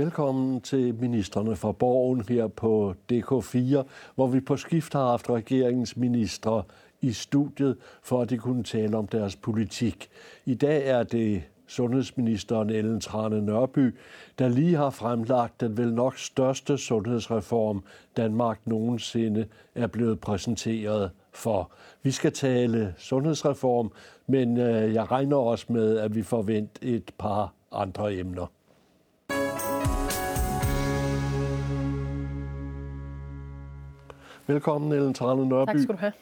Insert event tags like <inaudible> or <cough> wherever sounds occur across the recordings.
Velkommen til ministerne fra Borgen her på DK4, hvor vi på skift har haft regeringens ministre i studiet, for at de kunne tale om deres politik. I dag er det sundhedsministeren Ellen Trane Nørby, der lige har fremlagt den vel nok største sundhedsreform, Danmark nogensinde er blevet præsenteret for. Vi skal tale sundhedsreform, men øh, jeg regner også med, at vi forventer et par andre emner. Velkommen, Ellen Trane Nørby. Tak skal du have.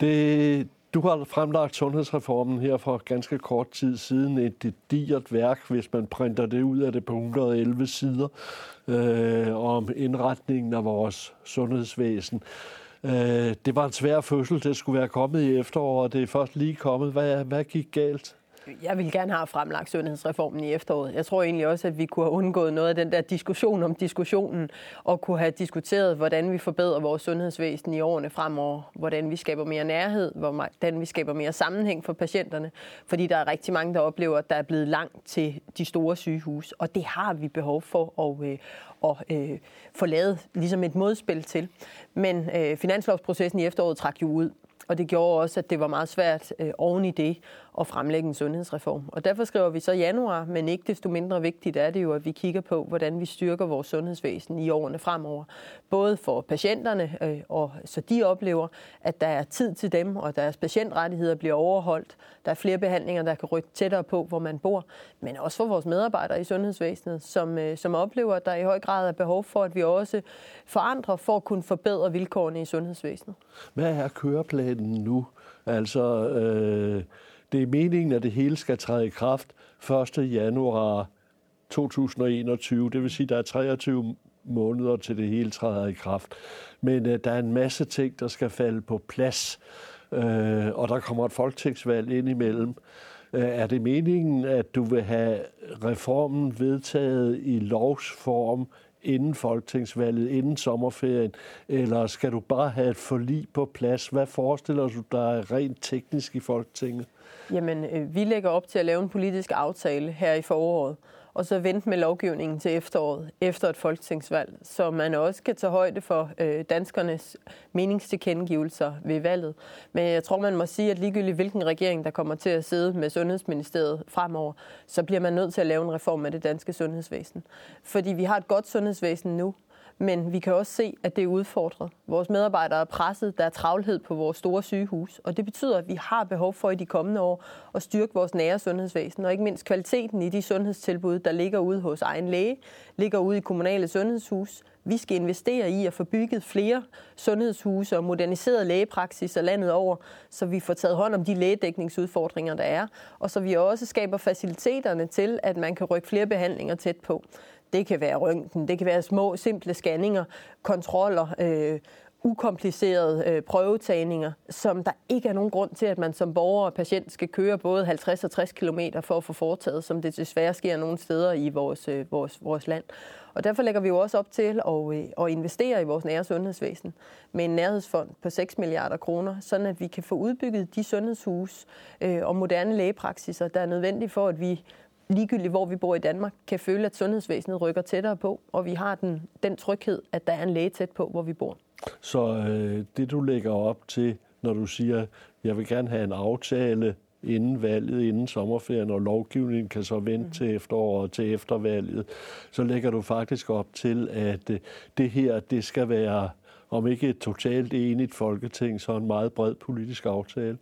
Det, du har fremlagt sundhedsreformen her for ganske kort tid siden. Et digert værk, hvis man printer det ud af det på 111 sider, øh, om indretningen af vores sundhedsvæsen. Øh, det var en svær fødsel. Det skulle være kommet i efteråret, og det er først lige kommet. Hvad, hvad gik galt? Jeg vil gerne have fremlagt sundhedsreformen i efteråret. Jeg tror egentlig også, at vi kunne have undgået noget af den der diskussion om diskussionen, og kunne have diskuteret, hvordan vi forbedrer vores sundhedsvæsen i årene fremover, hvordan vi skaber mere nærhed, hvordan vi skaber mere sammenhæng for patienterne, fordi der er rigtig mange, der oplever, at der er blevet langt til de store sygehus, og det har vi behov for at, øh, at øh, få lavet ligesom et modspil til. Men øh, finanslovsprocessen i efteråret trak jo ud, og det gjorde også, at det var meget svært øh, oven i det at fremlægge en sundhedsreform. Og derfor skriver vi så januar, men ikke desto mindre vigtigt er det jo, at vi kigger på, hvordan vi styrker vores sundhedsvæsen i årene fremover. Både for patienterne, øh, og så de oplever, at der er tid til dem, og deres patientrettigheder bliver overholdt. Der er flere behandlinger, der kan rykke tættere på, hvor man bor. Men også for vores medarbejdere i sundhedsvæsenet, som, øh, som oplever, at der i høj grad er behov for, at vi også forandrer for at kunne forbedre vilkårene i sundhedsvæsenet. Hvad er køreplanen nu? Altså, øh det er meningen, at det hele skal træde i kraft 1. januar 2021. Det vil sige, at der er 23 måneder til det hele træder i kraft. Men øh, der er en masse ting, der skal falde på plads, øh, og der kommer et folketingsvalg ind imellem. Øh, er det meningen, at du vil have reformen vedtaget i lovsform inden folketingsvalget, inden sommerferien, eller skal du bare have et forlig på plads? Hvad forestiller du dig rent teknisk i Folketinget? Jamen, øh, vi lægger op til at lave en politisk aftale her i foråret, og så vente med lovgivningen til efteråret, efter et folketingsvalg, så man også kan tage højde for øh, danskernes meningstilkendegivelser ved valget. Men jeg tror, man må sige, at ligegyldigt hvilken regering, der kommer til at sidde med Sundhedsministeriet fremover, så bliver man nødt til at lave en reform af det danske sundhedsvæsen. Fordi vi har et godt sundhedsvæsen nu, men vi kan også se, at det er udfordret. Vores medarbejdere er presset, der er travlhed på vores store sygehus, og det betyder, at vi har behov for i de kommende år at styrke vores nære sundhedsvæsen, og ikke mindst kvaliteten i de sundhedstilbud, der ligger ude hos egen læge, ligger ude i kommunale sundhedshus. Vi skal investere i at få bygget flere sundhedshuse og moderniseret lægepraksiser landet over, så vi får taget hånd om de lægedækningsudfordringer, der er, og så vi også skaber faciliteterne til, at man kan rykke flere behandlinger tæt på. Det kan være røntgen, det kan være små, simple scanninger, kontroller, øh, ukomplicerede øh, prøvetagninger, som der ikke er nogen grund til, at man som borger og patient skal køre både 50 og 60 km for at få foretaget, som det desværre sker nogle steder i vores, øh, vores, vores land. Og derfor lægger vi jo også op til at, øh, at investere i vores nære sundhedsvæsen med en nærhedsfond på 6 milliarder kroner, sådan at vi kan få udbygget de sundhedshus øh, og moderne lægepraksiser, der er nødvendige for, at vi ligegyldigt hvor vi bor i Danmark, kan føle, at sundhedsvæsenet rykker tættere på, og vi har den, den tryghed, at der er en læge tæt på, hvor vi bor. Så øh, det du lægger op til, når du siger, jeg vil gerne have en aftale inden valget, inden sommerferien, og lovgivningen kan så vente mm. til efteråret, til eftervalget, så lægger du faktisk op til, at øh, det her, det skal være, om ikke et totalt enigt folketing, så en meget bred politisk aftale.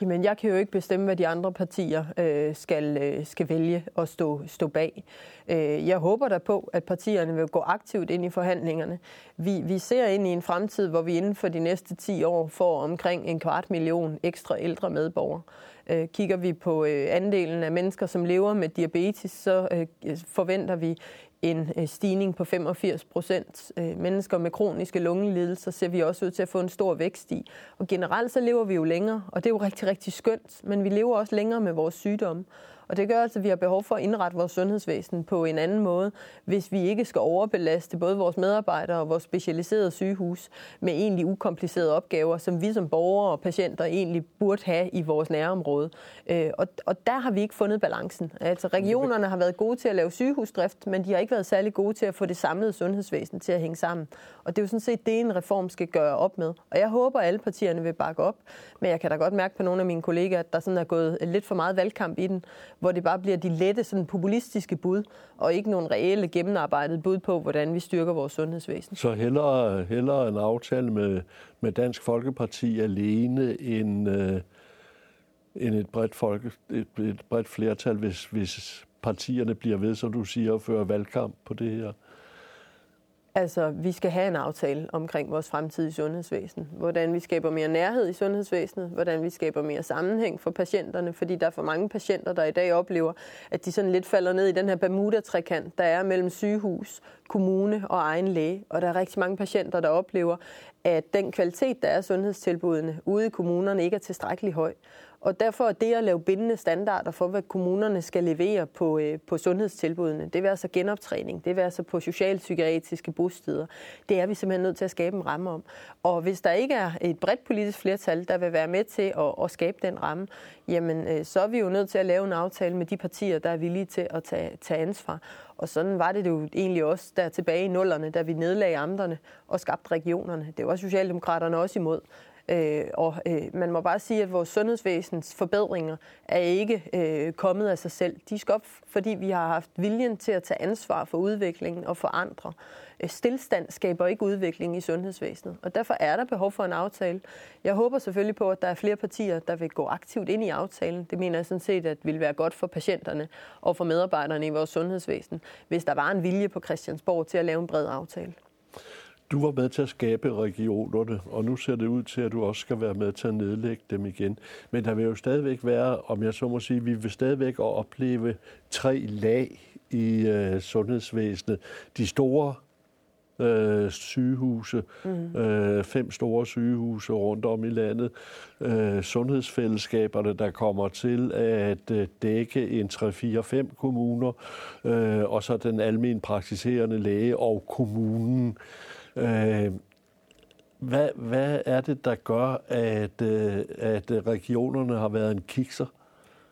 Jamen, jeg kan jo ikke bestemme, hvad de andre partier øh, skal, øh, skal vælge at stå, stå bag. Øh, jeg håber da på, at partierne vil gå aktivt ind i forhandlingerne. Vi, vi ser ind i en fremtid, hvor vi inden for de næste 10 år får omkring en kvart million ekstra ældre medborgere. Øh, kigger vi på øh, andelen af mennesker, som lever med diabetes, så øh, forventer vi en øh, stigning på 85 procent. Øh, mennesker med kroniske lungelidelser ser vi også ud til at få en stor vækst i. Og generelt så lever vi jo længere, og det er jo rigtig, rigtig skønt, men vi lever også længere med vores sygdomme. Og det gør altså, at vi har behov for at indrette vores sundhedsvæsen på en anden måde, hvis vi ikke skal overbelaste både vores medarbejdere og vores specialiserede sygehus med egentlig ukomplicerede opgaver, som vi som borgere og patienter egentlig burde have i vores nærområde. Øh, og, og der har vi ikke fundet balancen. Altså regionerne har været gode til at lave sygehusdrift, men de har ikke været særlig gode til at få det samlede sundhedsvæsen til at hænge sammen. Og det er jo sådan set det, en reform skal gøre op med. Og jeg håber, at alle partierne vil bakke op, men jeg kan da godt mærke på nogle af mine kollegaer, at der sådan er gået lidt for meget valgkamp i den, hvor det bare bliver de lette, sådan populistiske bud, og ikke nogen reelle gennemarbejdede bud på, hvordan vi styrker vores sundhedsvæsen. Så hellere, hellere en aftale med, med Dansk Folkeparti alene end, øh, end et, bredt folke, et, et bredt flertal, hvis, hvis partierne bliver ved, som du siger, at føre valgkamp på det her? Altså, vi skal have en aftale omkring vores fremtidige sundhedsvæsen. Hvordan vi skaber mere nærhed i sundhedsvæsenet, hvordan vi skaber mere sammenhæng for patienterne, fordi der er for mange patienter, der i dag oplever, at de sådan lidt falder ned i den her Bermuda-trekant, der er mellem sygehus, kommune og egen læge. Og der er rigtig mange patienter, der oplever, at den kvalitet, der er sundhedstilbudene ude i kommunerne, ikke er tilstrækkelig høj. Og derfor er det at lave bindende standarder for, hvad kommunerne skal levere på, øh, på sundhedstilbudene, det vil altså genoptræning, det vil altså på socialpsykiatriske bosteder, det er vi simpelthen nødt til at skabe en ramme om. Og hvis der ikke er et bredt politisk flertal, der vil være med til at, at skabe den ramme, jamen øh, så er vi jo nødt til at lave en aftale med de partier, der er villige til at tage, tage ansvar. Og sådan var det jo egentlig også der tilbage i nullerne, da vi nedlagde amterne og skabte regionerne. Det var Socialdemokraterne også imod. Øh, og øh, man må bare sige, at vores sundhedsvæsens forbedringer er ikke øh, kommet af sig selv. De skal op, fordi vi har haft viljen til at tage ansvar for udviklingen og for andre. Øh, stilstand skaber ikke udvikling i sundhedsvæsenet, og derfor er der behov for en aftale. Jeg håber selvfølgelig på, at der er flere partier, der vil gå aktivt ind i aftalen. Det mener jeg sådan set, at vil være godt for patienterne og for medarbejderne i vores sundhedsvæsen, hvis der var en vilje på Christiansborg til at lave en bred aftale. Du var med til at skabe regionerne, og nu ser det ud til, at du også skal være med til at nedlægge dem igen. Men der vil jo stadigvæk være, om jeg så må sige, vi vil stadigvæk opleve tre lag i øh, sundhedsvæsenet. De store øh, sygehuse, mm. øh, fem store sygehuse rundt om i landet, øh, sundhedsfællesskaberne, der kommer til at øh, dække en 3-4-5 kommuner, øh, og så den almen praktiserende læge og kommunen. Øh, Øh, hvad, hvad er det, der gør, at, øh, at regionerne har været en kikser?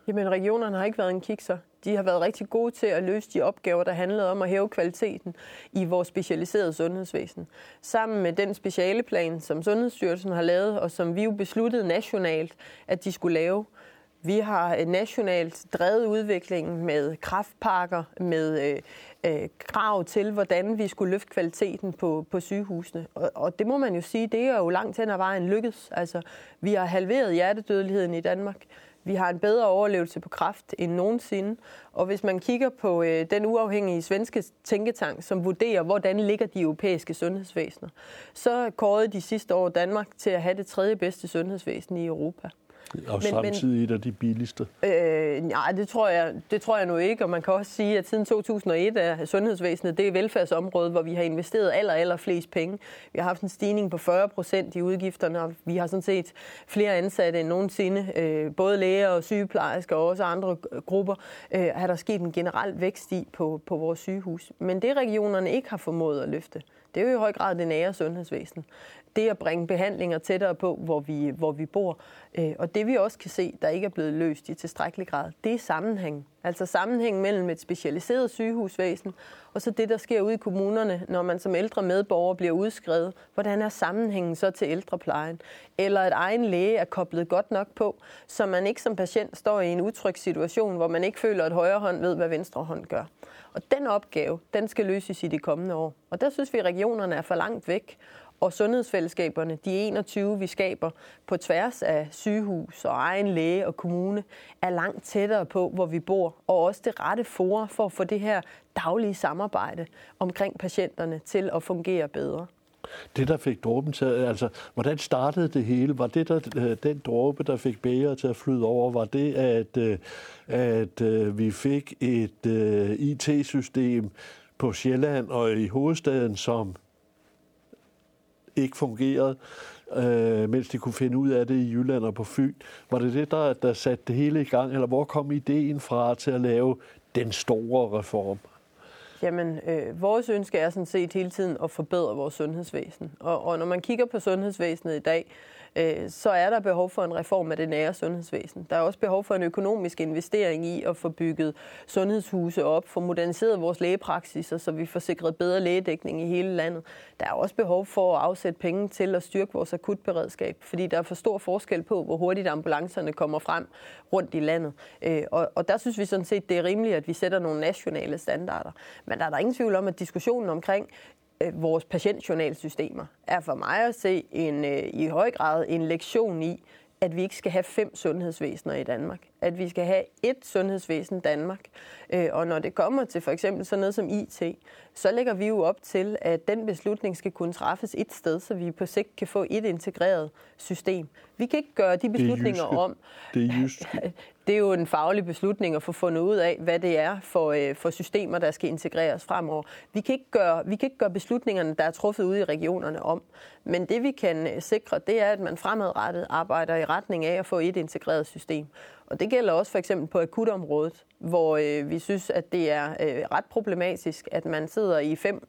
Jamen, regionerne har ikke været en kikser. De har været rigtig gode til at løse de opgaver, der handlede om at hæve kvaliteten i vores specialiserede sundhedsvæsen. Sammen med den specialeplan, som Sundhedsstyrelsen har lavet, og som vi jo besluttede nationalt, at de skulle lave, vi har øh, nationalt drevet udviklingen med kraftpakker, med øh, øh, krav til, hvordan vi skulle løfte kvaliteten på, på sygehusene. Og, og det må man jo sige, det er jo langt hen ad vejen lykkedes. Altså, vi har halveret hjertedødeligheden i Danmark. Vi har en bedre overlevelse på kræft end nogensinde. Og hvis man kigger på øh, den uafhængige svenske tænketank, som vurderer, hvordan ligger de europæiske sundhedsvæsener, så kårede de sidste år Danmark til at have det tredje bedste sundhedsvæsen i Europa. Og men, samtidig et af de billigste? Øh, nej, det tror, jeg, det tror jeg nu ikke. Og man kan også sige, at siden 2001 er sundhedsvæsenet det velfærdsområdet, hvor vi har investeret aller, aller flest penge. Vi har haft en stigning på 40 procent i udgifterne, og vi har sådan set flere ansatte end nogensinde. Øh, både læger og sygeplejersker og også andre grupper øh, har der sket en generel vækst i på, på vores sygehus. Men det regionerne ikke har formået at løfte, det er jo i høj grad det nære sundhedsvæsen det at bringe behandlinger tættere på, hvor vi, hvor vi bor. Øh, og det vi også kan se, der ikke er blevet løst i tilstrækkelig grad, det er sammenhæng. Altså sammenhæng mellem et specialiseret sygehusvæsen og så det, der sker ude i kommunerne, når man som ældre medborger bliver udskrevet. Hvordan er sammenhængen så til ældreplejen? Eller at egen læge er koblet godt nok på, så man ikke som patient står i en utryg situation, hvor man ikke føler, at højre hånd ved, hvad venstre hånd gør. Og den opgave, den skal løses i de kommende år. Og der synes vi, at regionerne er for langt væk og sundhedsfællesskaberne, de 21, vi skaber på tværs af sygehus og egen læge og kommune, er langt tættere på, hvor vi bor, og også det rette forum for at få det her daglige samarbejde omkring patienterne til at fungere bedre. Det, der fik dråben til, altså, hvordan startede det hele? Var det der, øh, den dråbe, der fik bæger til at flyde over? Var det, at, øh, at øh, vi fik et IT-system på Sjælland og i hovedstaden, som ikke fungerede. øh, mens de kunne finde ud af det i Jylland og på Fyn. Var det det, der, der satte det hele i gang, eller hvor kom ideen fra til at lave den store reform? Jamen, øh, vores ønske er sådan set hele tiden at forbedre vores sundhedsvæsen. Og, og når man kigger på sundhedsvæsenet i dag, øh, så er der behov for en reform af det nære sundhedsvæsen. Der er også behov for en økonomisk investering i at få bygget sundhedshuse op, få moderniseret vores lægepraksiser, så vi får sikret bedre lægedækning i hele landet. Der er også behov for at afsætte penge til at styrke vores akutberedskab, fordi der er for stor forskel på, hvor hurtigt ambulancerne kommer frem rundt i landet. Øh, og, og der synes vi sådan set, det er rimeligt, at vi sætter nogle nationale standarder. Men der er der ingen tvivl om, at diskussionen omkring Øh, vores patientjournalsystemer er for mig at se en, øh, i høj grad en lektion i, at vi ikke skal have fem sundhedsvæsener i Danmark. At vi skal have et sundhedsvæsen Danmark. Øh, og når det kommer til for eksempel sådan noget som IT, så lægger vi jo op til, at den beslutning skal kunne træffes et sted, så vi på sigt kan få et integreret system. Vi kan ikke gøre de beslutninger det om... Det er just. <laughs> Det er jo en faglig beslutning at få fundet ud af, hvad det er for, øh, for systemer, der skal integreres fremover. Vi kan, ikke gøre, vi kan ikke gøre beslutningerne, der er truffet ude i regionerne om. Men det vi kan øh, sikre, det er, at man fremadrettet arbejder i retning af at få et integreret system. Og det gælder også for eksempel på akutområdet, hvor øh, vi synes, at det er øh, ret problematisk, at man sidder i fem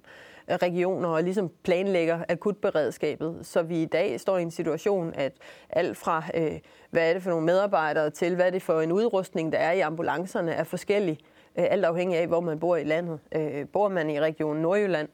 øh, regioner og ligesom planlægger akutberedskabet. Så vi i dag står i en situation, at alt fra, øh, hvad er det for nogle medarbejdere, til hvad er det for en udrustning, der er i ambulancerne, er forskellig, øh, alt afhængig af, hvor man bor i landet. Øh, bor man i region Nordjylland,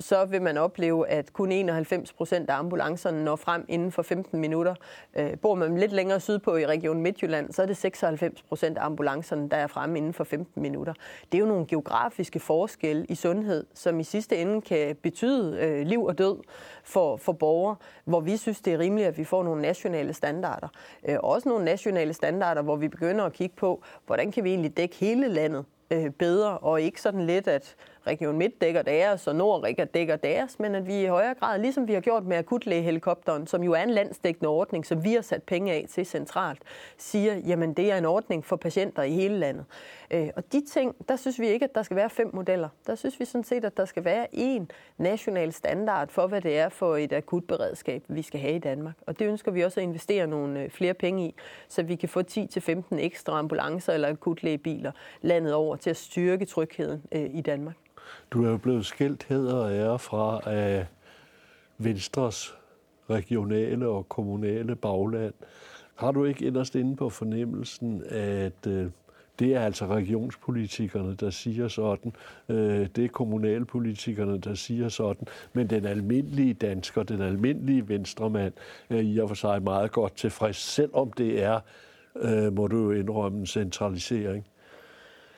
så vil man opleve, at kun 91 procent af ambulancerne når frem inden for 15 minutter. Øh, bor man lidt længere sydpå i Region Midtjylland, så er det 96 procent af ambulancerne, der er fremme inden for 15 minutter. Det er jo nogle geografiske forskelle i sundhed, som i sidste ende kan betyde øh, liv og død for, for borgere, hvor vi synes, det er rimeligt, at vi får nogle nationale standarder. Øh, også nogle nationale standarder, hvor vi begynder at kigge på, hvordan kan vi egentlig dække hele landet øh, bedre, og ikke sådan lidt, at Region Midt dækker deres, og Nordrika dækker deres, men at vi i højere grad, ligesom vi har gjort med akutlægehelikopteren, som jo er en landsdækkende ordning, som vi har sat penge af til centralt, siger, jamen det er en ordning for patienter i hele landet. Øh, og de ting, der synes vi ikke, at der skal være fem modeller. Der synes vi sådan set, at der skal være en national standard for, hvad det er for et akutberedskab, vi skal have i Danmark. Og det ønsker vi også at investere nogle øh, flere penge i, så vi kan få 10-15 ekstra ambulancer eller akutlægebiler landet over til at styrke trygheden øh, i Danmark. Du er jo blevet skældt heder og ære fra af Venstres regionale og kommunale bagland. Har du ikke inderst inde på fornemmelsen, at øh, det er altså regionspolitikerne, der siger sådan. Øh, det er kommunalpolitikerne, der siger sådan. Men den almindelige dansker, den almindelige venstremand, er i og for sig meget godt tilfreds, selvom det er, øh, må du jo indrømme, en centralisering.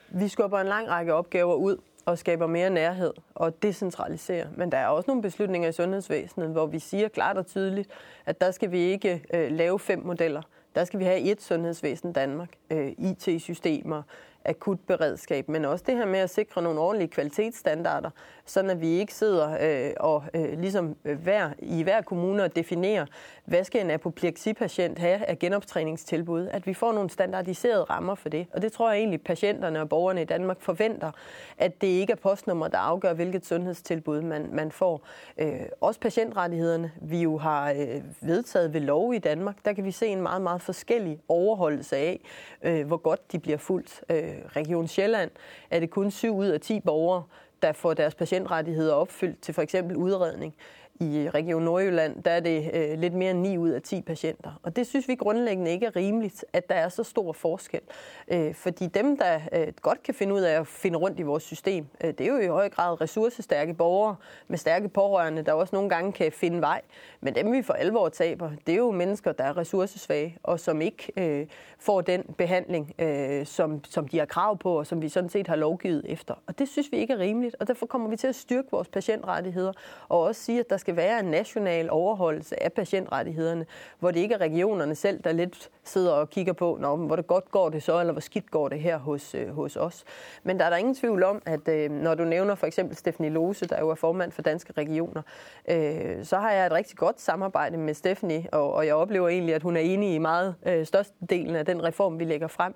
Vi skubber en lang række opgaver ud og skaber mere nærhed og decentraliserer. Men der er også nogle beslutninger i sundhedsvæsenet, hvor vi siger klart og tydeligt, at der skal vi ikke øh, lave fem modeller. Der skal vi have et sundhedsvæsen Danmark, øh, IT-systemer, akutberedskab, men også det her med at sikre nogle ordentlige kvalitetsstandarder, sådan at vi ikke sidder øh, og øh, ligesom øh, hver, i hver kommune og definerer, hvad skal en apopleksipatient have af genoptræningstilbud, at vi får nogle standardiserede rammer for det. Og det tror jeg egentlig, patienterne og borgerne i Danmark forventer, at det ikke er postnummer, der afgør, hvilket sundhedstilbud man, man får. Øh, også patientrettighederne, vi jo har øh, vedtaget ved lov i Danmark, der kan vi se en meget, meget forskellig overholdelse af, øh, hvor godt de bliver fuldt. Øh, Region Sjælland er det kun 7 ud af 10 borgere, der får deres patientrettigheder opfyldt til for eksempel udredning. I Region Nordjylland der er det øh, lidt mere end 9 ud af 10 patienter. Og det synes vi grundlæggende ikke er rimeligt, at der er så stor forskel. Øh, fordi dem, der øh, godt kan finde ud af at finde rundt i vores system, øh, det er jo i høj grad ressourcestærke borgere med stærke pårørende, der også nogle gange kan finde vej. Men dem, vi for alvor taber, det er jo mennesker, der er ressourcesvage, og som ikke øh, får den behandling, øh, som, som de har krav på, og som vi sådan set har lovgivet efter. Og det synes vi ikke er rimeligt, og derfor kommer vi til at styrke vores patientrettigheder, og også sige, at der skal være en national overholdelse af patientrettighederne, hvor det ikke er regionerne selv, der lidt sidder og kigger på, Nå, hvor det godt går det så, eller hvor skidt går det her hos, øh, hos os. Men der er der ingen tvivl om, at øh, når du nævner for eksempel Stephanie Lose, der jo er formand for Danske Regioner, øh, så har jeg et rigtig godt samarbejde med Stephanie, og, og jeg oplever egentlig, at hun er enig i meget øh, størstedelen af den reform, vi lægger frem.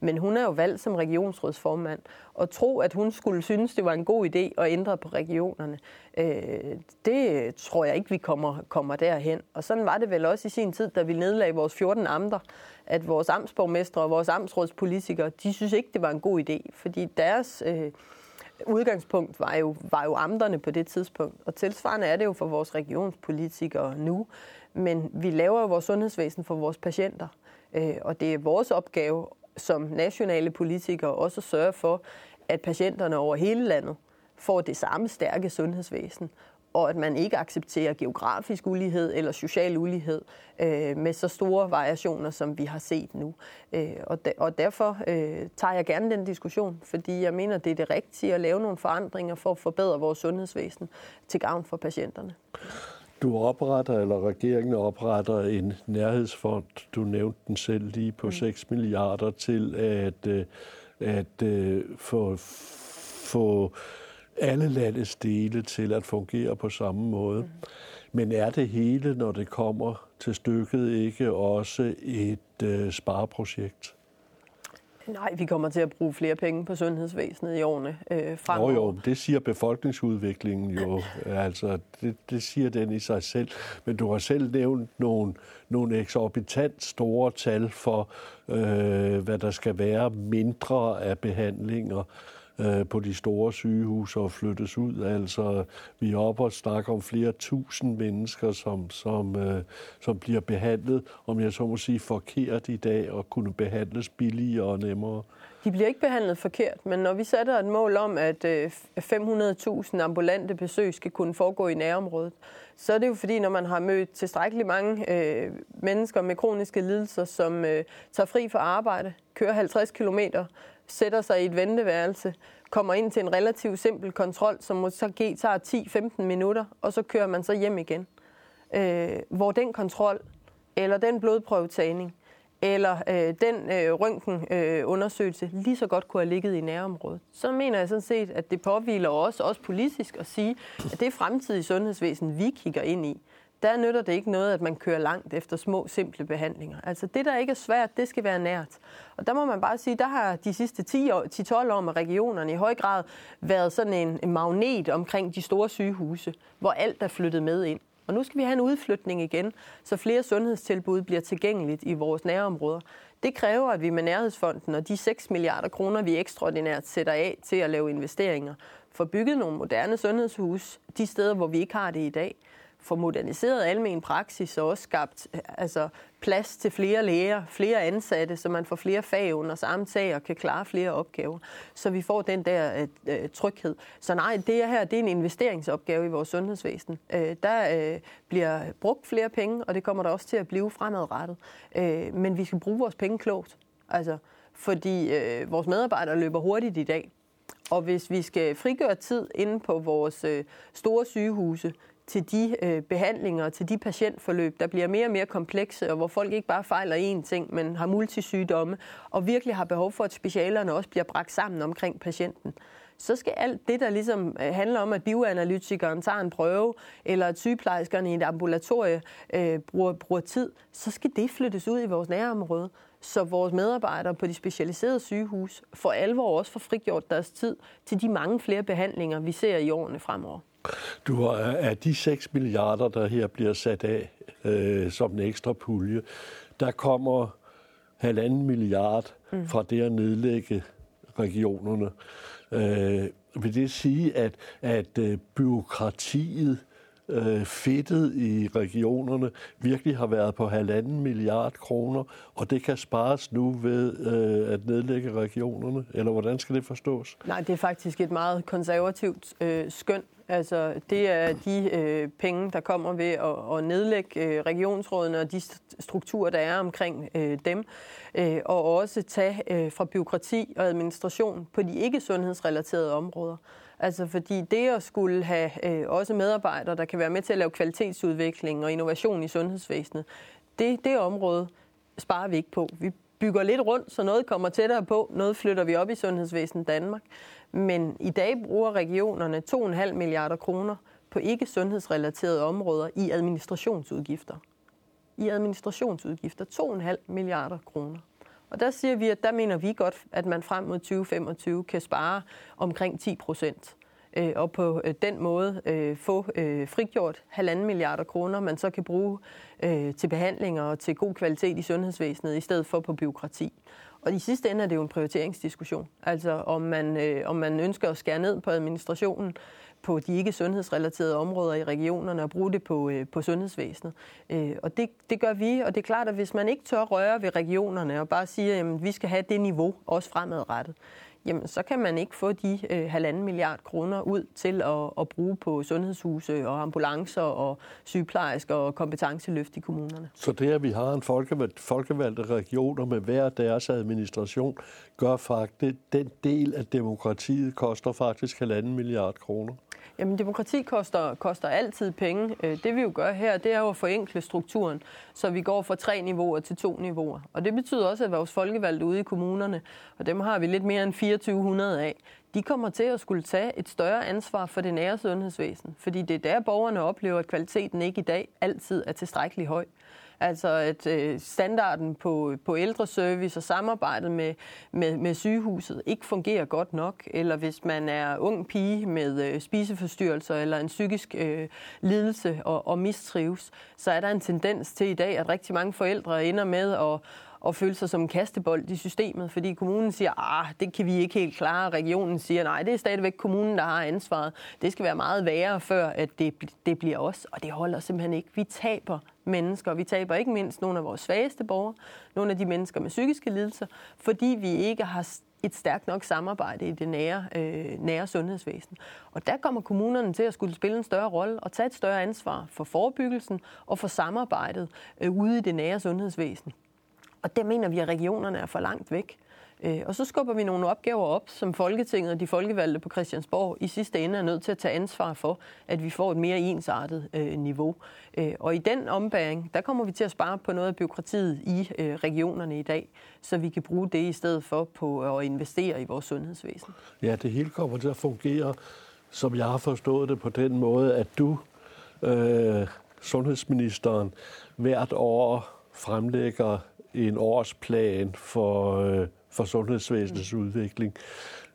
Men hun er jo valgt som regionsrådsformand, og tro, at hun skulle synes, det var en god idé at ændre på regionerne, øh, det tror jeg ikke, vi kommer, kommer derhen. Og sådan var det vel også i sin tid, da vi nedlagde vores 14 amter, at vores amtsborgmestre og vores amtsrådspolitikere, de synes ikke, det var en god idé, fordi deres øh, udgangspunkt var jo, var jo amterne på det tidspunkt. Og tilsvarende er det jo for vores regionspolitikere nu. Men vi laver jo vores sundhedsvæsen for vores patienter. Øh, og det er vores opgave som nationale politikere også at sørge for, at patienterne over hele landet får det samme stærke sundhedsvæsen, og at man ikke accepterer geografisk ulighed eller social ulighed øh, med så store variationer, som vi har set nu. Øh, og, de, og derfor øh, tager jeg gerne den diskussion, fordi jeg mener, det er det rigtige at lave nogle forandringer for at forbedre vores sundhedsvæsen til gavn for patienterne. Du opretter, eller regeringen opretter en nærhedsfond, du nævnte den selv lige på mm. 6 milliarder til at, øh, at, at øh, få, få alle landets dele til at fungere på samme måde. Mm. Men er det hele, når det kommer til stykket, ikke også et øh, spareprojekt? Nej, vi kommer til at bruge flere penge på sundhedsvæsenet i årene øh, fremover. Jo, jo, det siger befolkningsudviklingen jo. <laughs> altså, det, det siger den i sig selv. Men du har selv nævnt nogle, nogle eksorbitant store tal for, øh, hvad der skal være mindre af behandlinger øh, på de store sygehuse og flyttes ud. Altså, vi er oppe og snakker om flere tusind mennesker, som, som, øh, som bliver behandlet, om jeg så må sige, forkert i dag og kunne behandles billigere og nemmere. De bliver ikke behandlet forkert, men når vi sætter et mål om, at øh, 500.000 ambulante besøg skal kunne foregå i nærområdet, så er det jo fordi, når man har mødt tilstrækkeligt mange øh, mennesker med kroniske lidelser, som øh, tager fri fra arbejde, kører 50 kilometer sætter sig i et venteværelse, kommer ind til en relativt simpel kontrol, som måske tager 10-15 minutter, og så kører man så hjem igen. Øh, hvor den kontrol, eller den blodprøvetagning, eller øh, den øh, røntgenundersøgelse øh, lige så godt kunne have ligget i nærområdet. Så mener jeg sådan set, at det påviler os også politisk at sige, at det fremtidige sundhedsvæsen, vi kigger ind i, der nytter det ikke noget, at man kører langt efter små, simple behandlinger. Altså det, der ikke er svært, det skal være nært. Og der må man bare sige, der har de sidste 10-12 år, år med regionerne i høj grad været sådan en, en magnet omkring de store sygehuse, hvor alt er flyttet med ind. Og nu skal vi have en udflytning igen, så flere sundhedstilbud bliver tilgængeligt i vores nærområder. Det kræver, at vi med Nærhedsfonden og de 6 milliarder kroner, vi ekstraordinært sætter af til at lave investeringer, får bygget nogle moderne sundhedshus de steder, hvor vi ikke har det i dag får moderniseret almen praksis og også skabt øh, altså, plads til flere læger, flere ansatte, så man får flere fag under samme tag og kan klare flere opgaver, så vi får den der øh, øh, tryghed. Så nej, det her det er en investeringsopgave i vores sundhedsvæsen. Øh, der øh, bliver brugt flere penge, og det kommer der også til at blive fremadrettet. Øh, men vi skal bruge vores penge klogt, altså, fordi øh, vores medarbejdere løber hurtigt i dag. Og hvis vi skal frigøre tid inde på vores øh, store sygehuse, til de øh, behandlinger, til de patientforløb, der bliver mere og mere komplekse, og hvor folk ikke bare fejler én ting, men har multisygdomme, og virkelig har behov for, at specialerne også bliver bragt sammen omkring patienten. Så skal alt det, der ligesom øh, handler om, at bioanalytikeren tager en prøve, eller at sygeplejerskerne i et ambulatorie øh, bruger, bruger tid, så skal det flyttes ud i vores nærområde, så vores medarbejdere på de specialiserede sygehus for alvor også får frigjort deres tid til de mange flere behandlinger, vi ser i årene fremover. Du har, af de 6 milliarder, der her bliver sat af øh, som en ekstra pulje, der kommer halvanden milliard mm. fra det at nedlægge regionerne. Øh, vil det sige, at, at øh, byråkratiet øh, fedtet i regionerne virkelig har været på halvanden milliard kroner, og det kan spares nu ved øh, at nedlægge regionerne? Eller hvordan skal det forstås? Nej, det er faktisk et meget konservativt øh, skøn. Altså, det er de øh, penge, der kommer ved at, at nedlægge øh, regionsrådene og de strukturer, der er omkring øh, dem, øh, og også tage øh, fra byråkrati og administration på de ikke sundhedsrelaterede områder. Altså fordi det at skulle have øh, også medarbejdere, der kan være med til at lave kvalitetsudvikling og innovation i sundhedsvæsenet, det, det område sparer vi ikke på. Vi bygger lidt rundt, så noget kommer tættere på, noget flytter vi op i sundhedsvæsenet Danmark. Men i dag bruger regionerne 2,5 milliarder kroner på ikke sundhedsrelaterede områder i administrationsudgifter. I administrationsudgifter 2,5 milliarder kroner. Og der siger vi, at der mener vi godt, at man frem mod 2025 kan spare omkring 10 procent øh, og på øh, den måde øh, få øh, frigjort halvanden milliarder kroner, man så kan bruge øh, til behandlinger og til god kvalitet i sundhedsvæsenet, i stedet for på byråkrati. Og i sidste ende er det jo en prioriteringsdiskussion. Altså om man, øh, om man ønsker at skære ned på administrationen, på de ikke sundhedsrelaterede områder i regionerne og bruge det på, øh, på sundhedsvæsenet. Øh, og det, det gør vi, og det er klart, at hvis man ikke tør røre ved regionerne og bare siger, at vi skal have det niveau også fremadrettet, jamen så kan man ikke få de øh, halvanden milliard kroner ud til at, at bruge på sundhedshuse og ambulancer og sygeplejersker og kompetenceløft i kommunerne. Så det, at vi har en folkevalgt, folkevalgte regioner med hver deres administration, gør faktisk, den del af demokratiet koster faktisk halvanden milliard kroner? Jamen, demokrati koster, koster altid penge. Øh, det vi jo gør her, det er jo at forenkle strukturen, så vi går fra tre niveauer til to niveauer. Og det betyder også, at vores folkevalgte ude i kommunerne, og dem har vi lidt mere end 2400 af, de kommer til at skulle tage et større ansvar for det nære sundhedsvæsen. Fordi det er der, borgerne oplever, at kvaliteten ikke i dag altid er tilstrækkelig høj. Altså at øh, standarden på, på ældreservice og samarbejdet med, med, med sygehuset ikke fungerer godt nok, eller hvis man er ung pige med øh, spiseforstyrrelser eller en psykisk øh, lidelse og, og mistrives, så er der en tendens til i dag, at rigtig mange forældre ender med at og føle sig som en kastebold i systemet, fordi kommunen siger, ah, det kan vi ikke helt klare, regionen siger, nej, det er stadigvæk kommunen, der har ansvaret. Det skal være meget værre, før at det, det bliver os, og det holder simpelthen ikke. Vi taber mennesker, vi taber ikke mindst nogle af vores svageste borgere, nogle af de mennesker med psykiske lidelser, fordi vi ikke har et stærkt nok samarbejde i det nære, øh, nære sundhedsvæsen. Og der kommer kommunerne til at skulle spille en større rolle og tage et større ansvar for forebyggelsen og for samarbejdet øh, ude i det nære sundhedsvæsen. Og det mener vi, at regionerne er for langt væk. Øh, og så skubber vi nogle opgaver op, som Folketinget og de folkevalgte på Christiansborg i sidste ende er nødt til at tage ansvar for, at vi får et mere ensartet øh, niveau. Øh, og i den ombæring, der kommer vi til at spare på noget af byråkratiet i øh, regionerne i dag, så vi kan bruge det i stedet for på at investere i vores sundhedsvæsen. Ja, det hele kommer til at fungere, som jeg har forstået det på den måde, at du, øh, sundhedsministeren, hvert år fremlægger en årsplan for, øh, for sundhedsvæsenets mm. udvikling.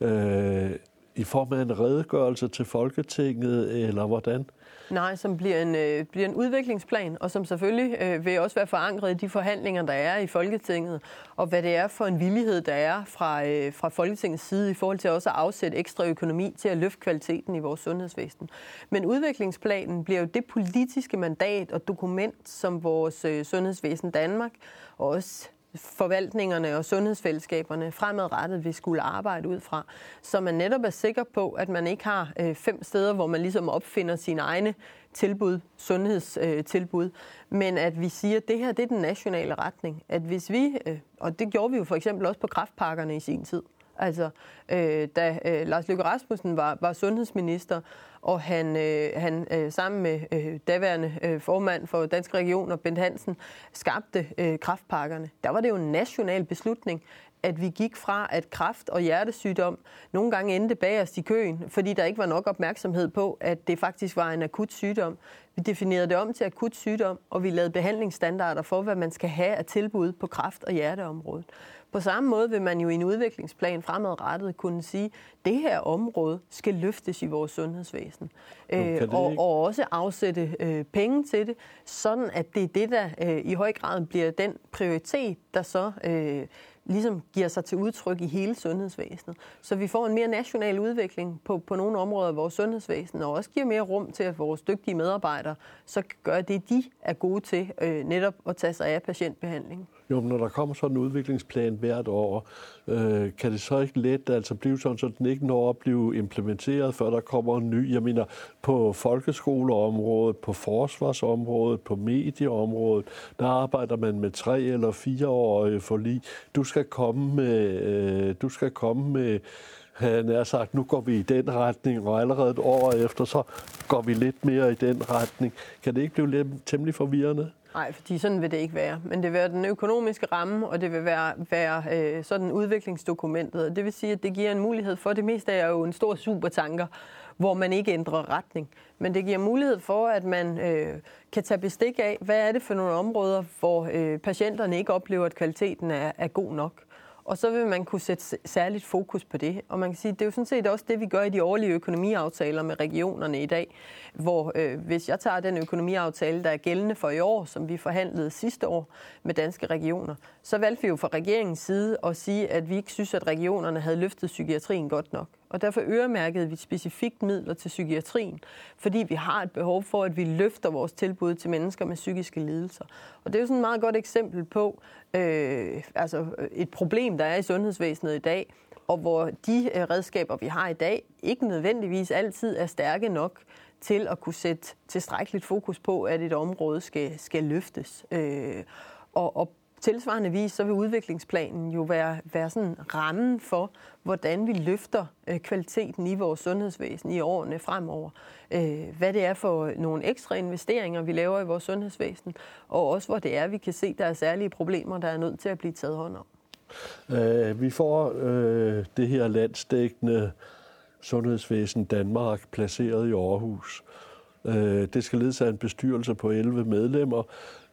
Øh, i form af en redegørelse til Folketinget, eller hvordan? Nej, som bliver en, øh, bliver en udviklingsplan, og som selvfølgelig øh, vil også være forankret i de forhandlinger, der er i Folketinget, og hvad det er for en villighed, der er fra, øh, fra Folketingets side i forhold til også at afsætte ekstra økonomi til at løfte kvaliteten i vores sundhedsvæsen. Men udviklingsplanen bliver jo det politiske mandat og dokument, som vores øh, sundhedsvæsen Danmark og også forvaltningerne og sundhedsfællesskaberne fremadrettet vil skulle arbejde ud fra, så man netop er sikker på, at man ikke har øh, fem steder, hvor man ligesom opfinder sine egne tilbud, sundhedstilbud, øh, men at vi siger, at det her det er den nationale retning. At hvis vi, øh, og det gjorde vi jo for eksempel også på kraftpakkerne i sin tid, Altså, øh, da øh, Lars Løkke Rasmussen var, var sundhedsminister, og han, øh, han øh, sammen med øh, daværende øh, formand for Danske Regioner, Bent Hansen, skabte øh, kraftpakkerne. Der var det jo en national beslutning, at vi gik fra, at kraft og hjertesygdom nogle gange endte bag os i køen, fordi der ikke var nok opmærksomhed på, at det faktisk var en akut sygdom. Vi definerede det om til akut sygdom, og vi lavede behandlingsstandarder for, hvad man skal have af tilbud på kraft- og hjerteområdet. På samme måde vil man jo i en udviklingsplan fremadrettet kunne sige, at det her område skal løftes i vores sundhedsvæsen. Øh, og, og også afsætte øh, penge til det, sådan at det er det, der øh, i høj grad bliver den prioritet, der så øh, ligesom giver sig til udtryk i hele sundhedsvæsenet. Så vi får en mere national udvikling på, på nogle områder af vores sundhedsvæsen, og også giver mere rum til, at vores dygtige medarbejdere så gør det, de er gode til, øh, netop at tage sig af patientbehandling. Jo, men når der kommer sådan en udviklingsplan hvert år, øh, kan det så ikke let altså blive sådan, så den ikke når at blive implementeret, før der kommer en ny? Jeg mener, på folkeskoleområdet, på forsvarsområdet, på medieområdet, der arbejder man med tre eller fire år for lige. Du skal komme med, øh, du skal komme med han nær sagt, nu går vi i den retning, og allerede et år efter, så går vi lidt mere i den retning. Kan det ikke blive lidt temmelig forvirrende? Nej, fordi sådan vil det ikke være. Men det vil være den økonomiske ramme, og det vil være, være øh, sådan udviklingsdokumentet. Det vil sige, at det giver en mulighed for, det meste er jo en stor supertanker, hvor man ikke ændrer retning. Men det giver mulighed for, at man øh, kan tage bestik af, hvad er det for nogle områder, hvor øh, patienterne ikke oplever, at kvaliteten er, er god nok. Og så vil man kunne sætte særligt fokus på det. Og man kan sige, det er jo sådan set også det, vi gør i de årlige økonomiaftaler med regionerne i dag. Hvor øh, hvis jeg tager den økonomiaftale, der er gældende for i år, som vi forhandlede sidste år med danske regioner, så valgte vi jo fra regeringens side at sige, at vi ikke synes, at regionerne havde løftet psykiatrien godt nok. Og derfor øremærkede vi specifikt midler til psykiatrien, fordi vi har et behov for, at vi løfter vores tilbud til mennesker med psykiske lidelser. Og det er jo sådan et meget godt eksempel på øh, altså et problem, der er i sundhedsvæsenet i dag, og hvor de øh, redskaber, vi har i dag, ikke nødvendigvis altid er stærke nok til at kunne sætte tilstrækkeligt fokus på, at et område skal, skal løftes. Øh, og, og tilsvarende vis, så vil udviklingsplanen jo være, være sådan rammen for, hvordan vi løfter øh, kvaliteten i vores sundhedsvæsen i årene fremover. Øh, hvad det er for nogle ekstra investeringer, vi laver i vores sundhedsvæsen, og også hvor det er, vi kan se, at der er særlige problemer, der er nødt til at blive taget hånd om. Øh, vi får øh, det her landsdækkende sundhedsvæsen Danmark placeret i Aarhus. Øh, det skal ledes af en bestyrelse på 11 medlemmer.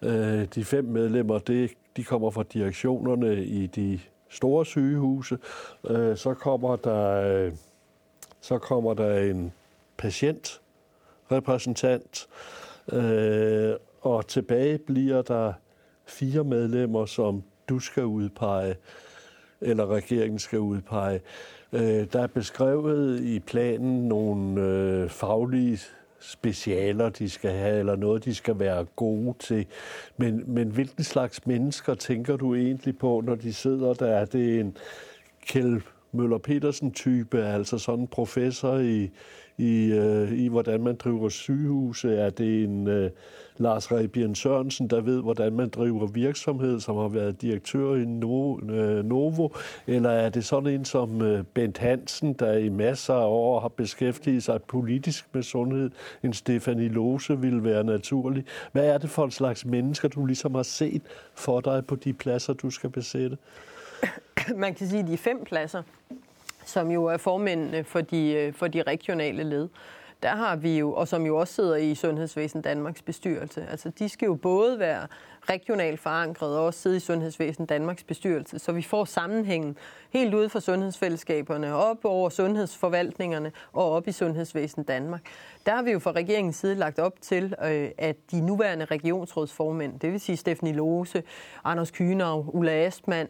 Øh, de fem medlemmer, det, de kommer fra direktionerne i de store sygehuse. Øh, så kommer der øh, så kommer der en patientrepræsentant, øh, og tilbage bliver der fire medlemmer, som du skal udpege, eller regeringen skal udpege. Øh, der er beskrevet i planen nogle faglige specialer, de skal have, eller noget, de skal være gode til. Men, men hvilken slags mennesker tænker du egentlig på, når de sidder der? Er det en Kjeld Møller Petersen-type, altså sådan en professor i, i, øh, i hvordan man driver sygehuse? Er det en øh, Lars Rebien Sørensen, der ved, hvordan man driver virksomhed, som har været direktør i no, øh, Novo? Eller er det sådan en som øh, Bent Hansen, der i masser af år har beskæftiget sig politisk med sundhed? En Stefanie Lose ville være naturlig. Hvad er det for en slags mennesker, du ligesom har set for dig på de pladser, du skal besætte? Man kan sige, at de fem pladser, som jo er formændene for de, øh, for de regionale led, der har vi jo, og som jo også sidder i Sundhedsvæsen Danmarks bestyrelse, altså de skal jo både være regionalt forankret og også sidde i Sundhedsvæsen Danmarks bestyrelse, så vi får sammenhængen helt ude fra sundhedsfællesskaberne, op over sundhedsforvaltningerne og op i Sundhedsvæsen Danmark. Der har vi jo fra regeringens side lagt op til, øh, at de nuværende regionsrådsformænd, det vil sige Stefanie Lose, Anders Kynav, Ulla Astmann,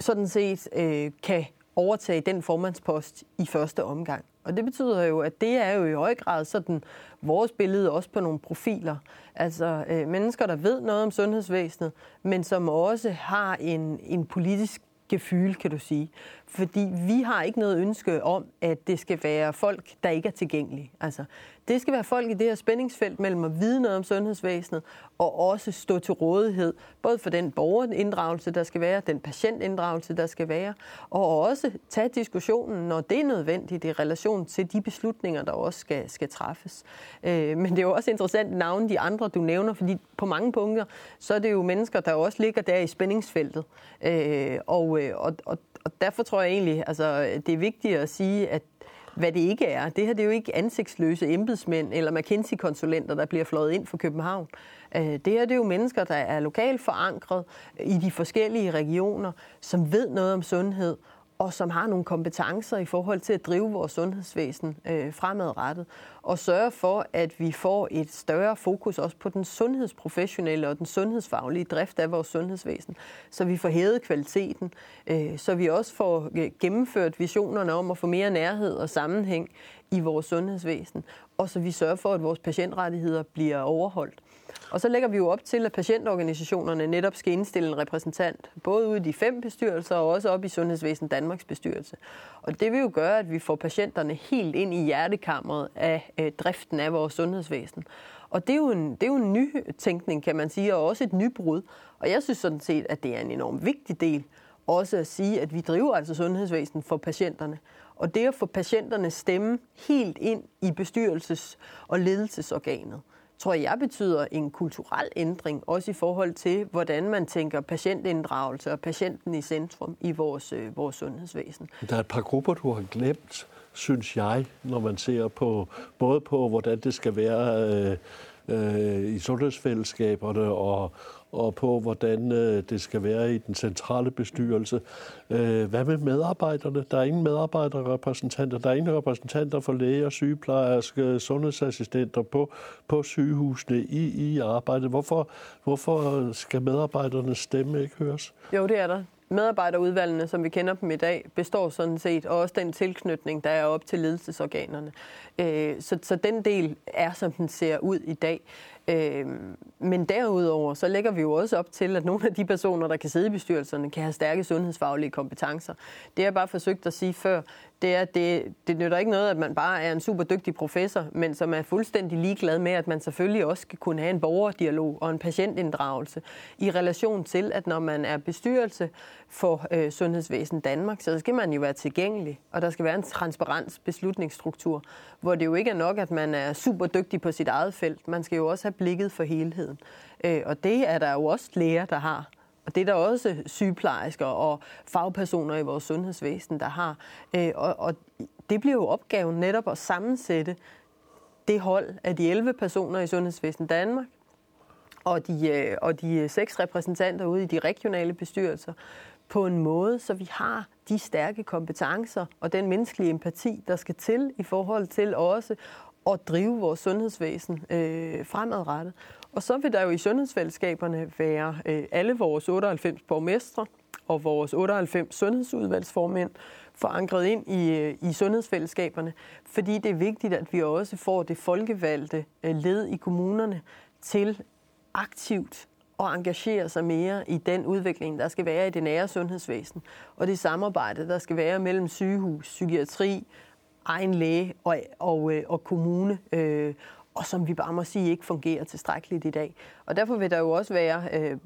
sådan set øh, kan overtage den formandspost i første omgang. Og det betyder jo, at det er jo i høj grad sådan vores billede også på nogle profiler. Altså øh, mennesker, der ved noget om sundhedsvæsenet, men som også har en, en politisk gefyl, kan du sige. Fordi vi har ikke noget ønske om, at det skal være folk, der ikke er tilgængelige. Altså, det skal være folk i det her spændingsfelt mellem at vide noget om sundhedsvæsenet og også stå til rådighed, både for den borgerinddragelse, der skal være, den patientinddragelse, der skal være, og også tage diskussionen, når det er nødvendigt i relation til de beslutninger, der også skal, skal træffes. Øh, men det er jo også interessant navne de andre, du nævner, fordi på mange punkter, så er det jo mennesker, der også ligger der i spændingsfeltet. Øh, og, øh, og, og, og derfor tror jeg egentlig, altså, det er vigtigt at sige, at hvad det ikke er. Det her det er jo ikke ansigtsløse embedsmænd eller McKinsey-konsulenter, der bliver flået ind for København. Øh, det her det er jo mennesker, der er lokalt forankret i de forskellige regioner, som ved noget om sundhed, og som har nogle kompetencer i forhold til at drive vores sundhedsvæsen øh, fremadrettet, og sørge for, at vi får et større fokus også på den sundhedsprofessionelle og den sundhedsfaglige drift af vores sundhedsvæsen, så vi får hævet kvaliteten, øh, så vi også får øh, gennemført visionerne om at få mere nærhed og sammenhæng i vores sundhedsvæsen, og så vi sørger for, at vores patientrettigheder bliver overholdt. Og så lægger vi jo op til, at patientorganisationerne netop skal indstille en repræsentant, både ude i de fem bestyrelser og også op i Sundhedsvæsen Danmarks bestyrelse. Og det vil jo gøre, at vi får patienterne helt ind i hjertekammeret af øh, driften af vores sundhedsvæsen. Og det er, jo en, det er jo en ny tænkning, kan man sige, og også et nybrud. Og jeg synes sådan set, at det er en enorm vigtig del også at sige, at vi driver altså sundhedsvæsen for patienterne. Og det at få patienternes stemme helt ind i bestyrelses- og ledelsesorganet tror jeg betyder en kulturel ændring, også i forhold til, hvordan man tænker patientinddragelse og patienten i centrum i vores, øh, vores sundhedsvæsen. Der er et par grupper, du har glemt, synes jeg, når man ser på både på, hvordan det skal være øh, øh, i sundhedsfællesskaberne og, og på, hvordan øh, det skal være i den centrale bestyrelse. Øh, hvad med medarbejderne? Der er ingen medarbejderrepræsentanter. Der er ingen repræsentanter for læger, sygeplejersker, sundhedsassistenter på, på sygehusene i, i arbejdet. Hvorfor, hvorfor skal medarbejdernes stemme ikke høres? Jo, det er der medarbejderudvalgene, som vi kender dem i dag, består sådan set, og også den tilknytning, der er op til ledelsesorganerne. Øh, så, så den del er, som den ser ud i dag. Øh, men derudover, så lægger vi jo også op til, at nogle af de personer, der kan sidde i bestyrelserne, kan have stærke sundhedsfaglige kompetencer. Det har jeg bare forsøgt at sige før, det er, at det, det nytter ikke noget, at man bare er en super dygtig professor, men som er fuldstændig ligeglad med, at man selvfølgelig også skal kunne have en borgerdialog og en patientinddragelse i relation til, at når man er bestyrelse for øh, Sundhedsvæsen Danmark, så skal man jo være tilgængelig, og der skal være en transparens beslutningsstruktur, hvor det jo ikke er nok, at man er super dygtig på sit eget felt. Man skal jo også have blikket for helheden. Øh, og det er der jo også læger, der har. Og det er der også sygeplejersker og fagpersoner i vores sundhedsvæsen, der har. Øh, og, og det bliver jo opgaven netop at sammensætte det hold af de 11 personer i Sundhedsvæsen Danmark, og de, øh, og de seks repræsentanter ude i de regionale bestyrelser, på en måde, så vi har de stærke kompetencer og den menneskelige empati, der skal til i forhold til også at drive vores sundhedsvæsen øh, fremadrettet. Og så vil der jo i sundhedsfællesskaberne være øh, alle vores 98 borgmestre og vores 98 sundhedsudvalgsformænd forankret ind i, øh, i sundhedsfællesskaberne, fordi det er vigtigt, at vi også får det folkevalgte øh, led i kommunerne til aktivt at engagere sig mere i den udvikling, der skal være i det nære sundhedsvæsen, og det samarbejde, der skal være mellem sygehus, psykiatri, egen læge og, og, øh, og kommune, og som vi bare må sige ikke fungerer tilstrækkeligt i dag. Og derfor vil der jo også være, øh,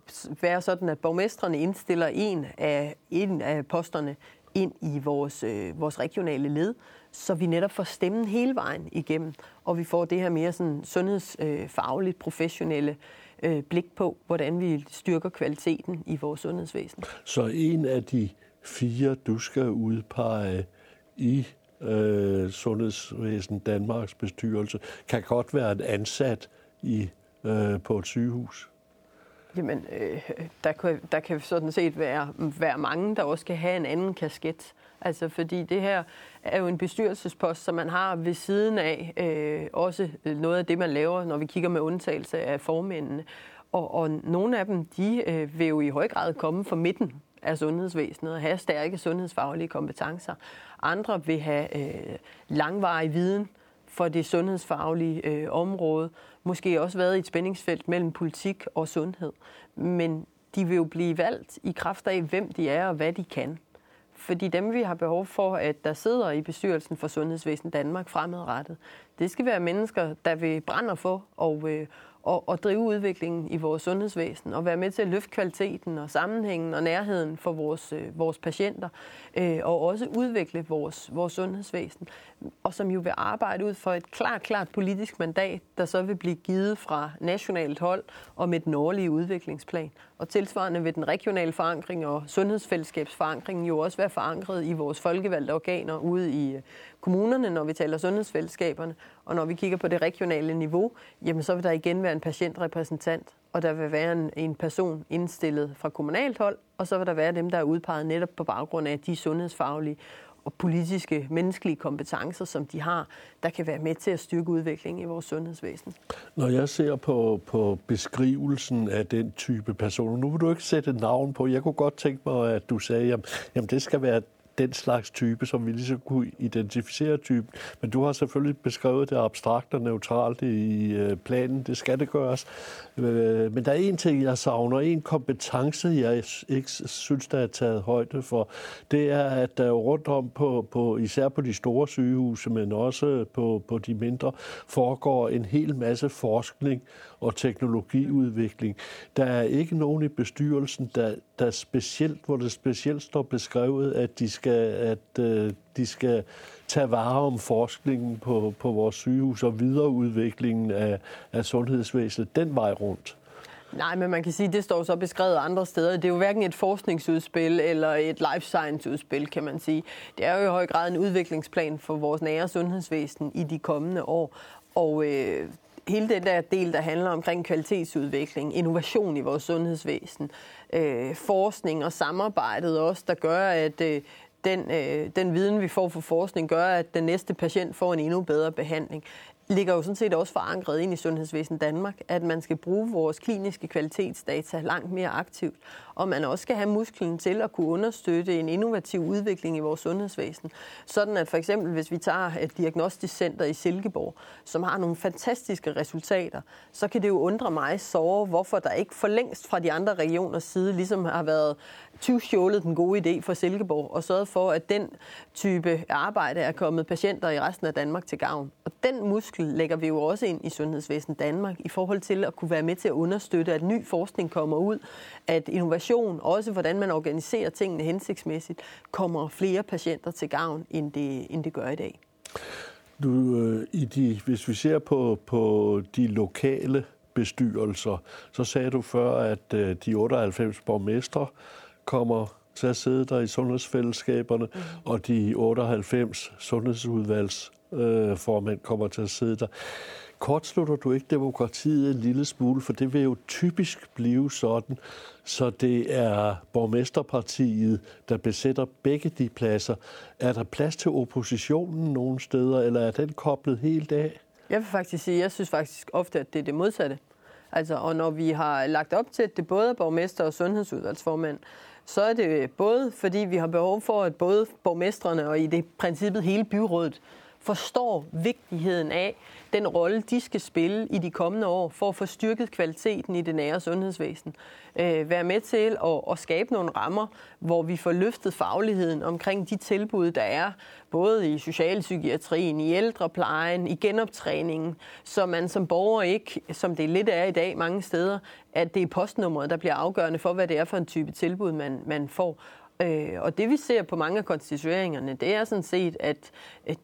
være sådan, at borgmestrene indstiller en af, en af posterne ind i vores, øh, vores regionale led, så vi netop får stemmen hele vejen igennem, og vi får det her mere sådan sundhedsfagligt professionelle øh, blik på, hvordan vi styrker kvaliteten i vores sundhedsvæsen. Så en af de fire, du skal udpege i øh, Sundhedsvæsen Danmarks bestyrelse, kan godt være en ansat i, øh, på et sygehus? Jamen, øh, der, kan, der kan sådan set være, være mange, der også kan have en anden kasket. Altså, fordi det her er jo en bestyrelsespost, som man har ved siden af øh, også noget af det, man laver, når vi kigger med undtagelse af formændene. Og, og nogle af dem, de øh, vil jo i høj grad komme fra midten af sundhedsvæsenet og have stærke sundhedsfaglige kompetencer. Andre vil have øh, langvarig viden for det sundhedsfaglige øh, område. Måske også været i et spændingsfelt mellem politik og sundhed. Men de vil jo blive valgt i kraft af, hvem de er og hvad de kan. Fordi dem, vi har behov for, at der sidder i bestyrelsen for Sundhedsvæsen Danmark fremadrettet, det skal være mennesker, der vil brænde for og, øh, og, og drive udviklingen i vores sundhedsvæsen og være med til at løfte kvaliteten og sammenhængen og nærheden for vores, øh, vores patienter øh, og også udvikle vores, vores sundhedsvæsen. Og som jo vil arbejde ud for et klart, klart politisk mandat, der så vil blive givet fra nationalt hold og med den årlige udviklingsplan. Og tilsvarende vil den regionale forankring og sundhedsfællesskabsforankringen jo også være forankret i vores folkevalgte organer ude i øh, kommunerne, når vi taler sundhedsfællesskaberne. Og når vi kigger på det regionale niveau, jamen så vil der igen være en patientrepræsentant, og der vil være en, en person indstillet fra kommunalt hold, og så vil der være dem, der er udpeget netop på baggrund af de sundhedsfaglige og politiske, menneskelige kompetencer, som de har, der kan være med til at styrke udviklingen i vores sundhedsvæsen. Når jeg ser på, på beskrivelsen af den type personer, nu vil du ikke sætte navn på, jeg kunne godt tænke mig, at du sagde, jamen, jamen det skal være den slags type, som vi ligesom kunne identificere typen. Men du har selvfølgelig beskrevet det abstrakt og neutralt i øh, planen. Det skal det gøres. Øh, men der er en ting, jeg savner. En kompetence, jeg ikke synes, der er taget højde for. Det er, at der rundt om på, på især på de store sygehuse, men også på, på de mindre, foregår en hel masse forskning og teknologiudvikling. Der er ikke nogen i bestyrelsen, der, der specielt, hvor det specielt står beskrevet, at de skal, at, øh, de skal tage vare om forskningen på, på vores sygehus og videreudviklingen af, af sundhedsvæsenet den vej rundt. Nej, men man kan sige, at det står så beskrevet andre steder. Det er jo hverken et forskningsudspil eller et life science-udspil, kan man sige. Det er jo i høj grad en udviklingsplan for vores nære sundhedsvæsen i de kommende år. Og øh, hele den der del, der handler omkring kvalitetsudvikling, innovation i vores sundhedsvæsen, øh, forskning og samarbejdet også, der gør, at øh, den, øh, den viden, vi får fra forskning, gør, at den næste patient får en endnu bedre behandling. Ligger jo sådan set også forankret ind i Sundhedsvæsen Danmark, at man skal bruge vores kliniske kvalitetsdata langt mere aktivt, og man også skal have musklen til at kunne understøtte en innovativ udvikling i vores sundhedsvæsen. Sådan at for eksempel, hvis vi tager et diagnostisk center i Silkeborg, som har nogle fantastiske resultater, så kan det jo undre mig så, hvorfor der ikke for længst fra de andre regioners side ligesom har været tyvstjålet den gode idé for Silkeborg og sørget for, at den type arbejde er kommet patienter i resten af Danmark til gavn. Og den muskel lægger vi jo også ind i Sundhedsvæsen Danmark i forhold til at kunne være med til at understøtte, at ny forskning kommer ud, at innovation, også hvordan man organiserer tingene hensigtsmæssigt, kommer flere patienter til gavn, end det, end det gør i dag. Du, øh, i de, hvis vi ser på, på de lokale bestyrelser, så sagde du før, at øh, de 98 borgmestre kommer til at sidde der i sundhedsfællesskaberne, mm. og de 98 sundhedsudvalgsformænd øh, kommer til at sidde der. Kortslutter du ikke demokratiet en lille smule, for det vil jo typisk blive sådan, så det er borgmesterpartiet, der besætter begge de pladser. Er der plads til oppositionen nogle steder, eller er den koblet helt af? Jeg vil faktisk sige, jeg synes faktisk ofte, at det er det modsatte. Altså, og når vi har lagt op til, at det både er borgmester og sundhedsudvalgsformand, så er det både fordi, vi har behov for, at både borgmestrene og i det princippet hele byrådet forstår vigtigheden af den rolle, de skal spille i de kommende år for at få styrket kvaliteten i det nære sundhedsvæsen. Øh, være med til at, at skabe nogle rammer, hvor vi får løftet fagligheden omkring de tilbud, der er, både i socialpsykiatrien, i ældreplejen, i genoptræningen, så man som borger ikke, som det lidt er i dag mange steder, at det er postnummeret, der bliver afgørende for, hvad det er for en type tilbud, man, man får. Øh, og det vi ser på mange af konstitueringerne, det er sådan set, at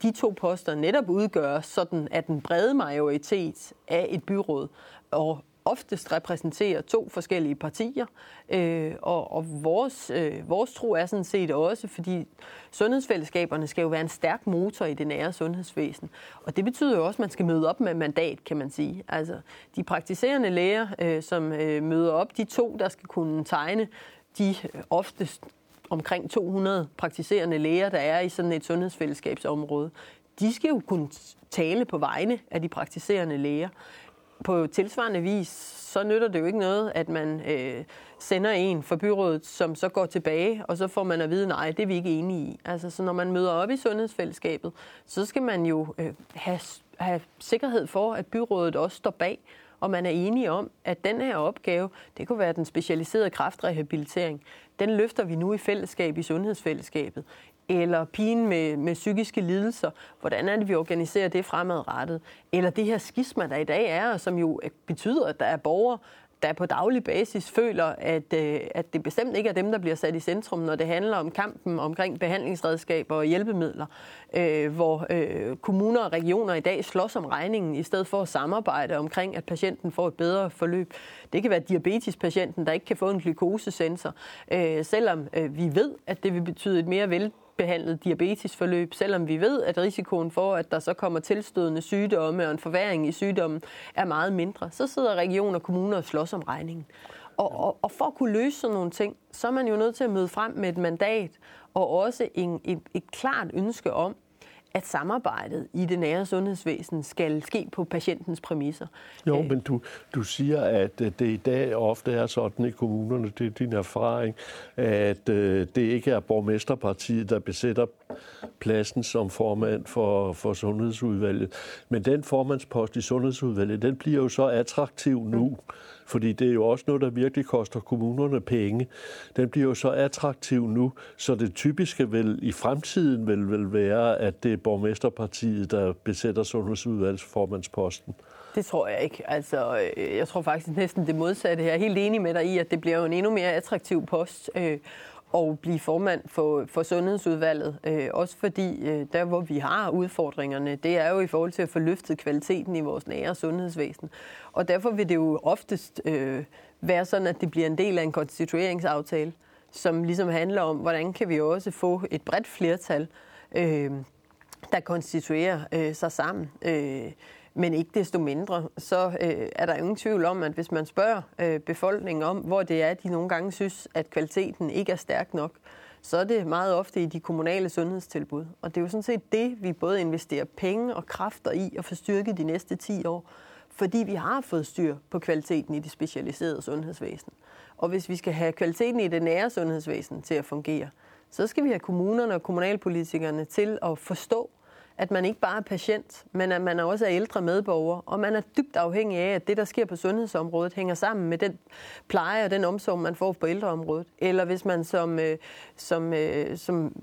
de to poster netop udgør sådan, at den brede majoritet af et byråd og oftest repræsenterer to forskellige partier. Øh, og og vores, øh, vores tro er sådan set også, fordi sundhedsfællesskaberne skal jo være en stærk motor i det nære sundhedsvæsen. Og det betyder jo også, at man skal møde op med mandat, kan man sige. Altså, de praktiserende læger, øh, som øh, møder op, de to, der skal kunne tegne de øh, oftest omkring 200 praktiserende læger, der er i sådan et sundhedsfællesskabsområde, de skal jo kunne tale på vegne af de praktiserende læger. På tilsvarende vis, så nytter det jo ikke noget, at man øh, sender en for byrådet, som så går tilbage, og så får man at vide, nej, det er vi ikke enige i. Altså, så når man møder op i sundhedsfællesskabet, så skal man jo øh, have, have sikkerhed for, at byrådet også står bag, og man er enige om, at den her opgave, det kunne være den specialiserede kræftrehabilitering, den løfter vi nu i fællesskab, i sundhedsfællesskabet. Eller pigen med, med psykiske lidelser, hvordan er det, vi organiserer det fremadrettet? Eller det her skisma, der i dag er, som jo betyder, at der er borgere, der på daglig basis føler, at, øh, at det bestemt ikke er dem, der bliver sat i centrum, når det handler om kampen omkring behandlingsredskaber og hjælpemidler, øh, hvor øh, kommuner og regioner i dag slås om regningen, i stedet for at samarbejde omkring, at patienten får et bedre forløb. Det kan være diabetespatienten, der ikke kan få en glukosesensor, øh, selvom øh, vi ved, at det vil betyde et mere vel behandlet diabetesforløb, selvom vi ved, at risikoen for, at der så kommer tilstødende sygdomme og en forværing i sygdommen, er meget mindre. Så sidder regioner og kommuner og slås om regningen. Og, og, og for at kunne løse sådan nogle ting, så er man jo nødt til at møde frem med et mandat og også en, et, et klart ønske om, at samarbejdet i det nære sundhedsvæsen skal ske på patientens præmisser. Jo, men du, du siger, at det i dag ofte er sådan i kommunerne, det er din erfaring, at øh, det ikke er borgmesterpartiet, der besætter pladsen som formand for, for Sundhedsudvalget. Men den formandspost i Sundhedsudvalget, den bliver jo så attraktiv nu. Mm fordi det er jo også noget, der virkelig koster kommunerne penge. Den bliver jo så attraktiv nu, så det typiske vil i fremtiden vil, vil være, at det er borgmesterpartiet, der besætter sundhedsudvalgsformandsposten. Det tror jeg ikke. Altså, øh, jeg tror faktisk næsten det modsatte. Jeg er helt enig med dig i, at det bliver jo en endnu mere attraktiv post. Øh, og blive formand for, for Sundhedsudvalget. Øh, også fordi øh, der, hvor vi har udfordringerne, det er jo i forhold til at få løftet kvaliteten i vores nære sundhedsvæsen. Og derfor vil det jo oftest øh, være sådan, at det bliver en del af en konstitueringsaftale, som ligesom handler om, hvordan kan vi også få et bredt flertal øh, der konstituerer øh, sig sammen. Øh, men ikke desto mindre, så øh, er der ingen tvivl om, at hvis man spørger øh, befolkningen om, hvor det er, de nogle gange synes, at kvaliteten ikke er stærk nok, så er det meget ofte i de kommunale sundhedstilbud. Og det er jo sådan set det, vi både investerer penge og kræfter i at få styrket de næste 10 år, fordi vi har fået styr på kvaliteten i det specialiserede sundhedsvæsen. Og hvis vi skal have kvaliteten i det nære sundhedsvæsen til at fungere, så skal vi have kommunerne og kommunalpolitikerne til at forstå, at man ikke bare er patient, men at man også er ældre medborger, og man er dybt afhængig af, at det, der sker på sundhedsområdet, hænger sammen med den pleje og den omsorg, man får på ældreområdet. Eller hvis man som, øh, som, øh, som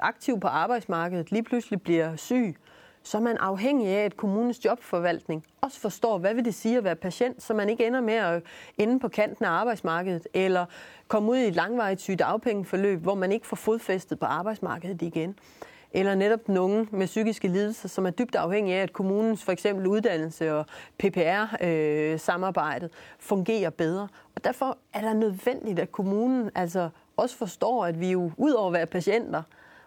aktiv på arbejdsmarkedet lige pludselig bliver syg, så er man afhængig af, at kommunens jobforvaltning også forstår, hvad vil det sige at være patient, så man ikke ender med at ende på kanten af arbejdsmarkedet, eller komme ud i et langvarigt sygt afpengeforløb, hvor man ikke får fodfæstet på arbejdsmarkedet igen eller netop nogen med psykiske lidelser, som er dybt afhængige af, at kommunens for eksempel uddannelse og PPR-samarbejdet øh, fungerer bedre. Og derfor er det nødvendigt, at kommunen altså også forstår, at vi jo ud over at være patienter,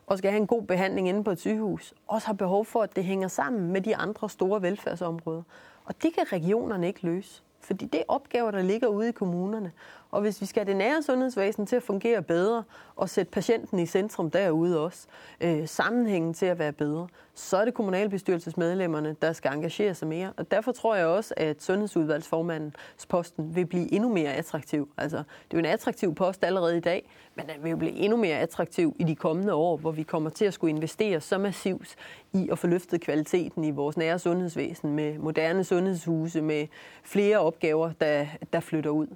og skal have en god behandling inde på et sygehus, også har behov for, at det hænger sammen med de andre store velfærdsområder. Og det kan regionerne ikke løse. Fordi det er opgaver, der ligger ude i kommunerne. Og hvis vi skal have det nære sundhedsvæsen til at fungere bedre, og sætte patienten i centrum derude også, øh, sammenhængen til at være bedre, så er det kommunalbestyrelsesmedlemmerne, der skal engagere sig mere. Og derfor tror jeg også, at sundhedsudvalgsformandens posten vil blive endnu mere attraktiv. Altså, det er jo en attraktiv post allerede i dag, men den vil jo blive endnu mere attraktiv i de kommende år, hvor vi kommer til at skulle investere så massivt i at få løftet kvaliteten i vores nære sundhedsvæsen med moderne sundhedshuse, med flere opgaver, der, der flytter ud.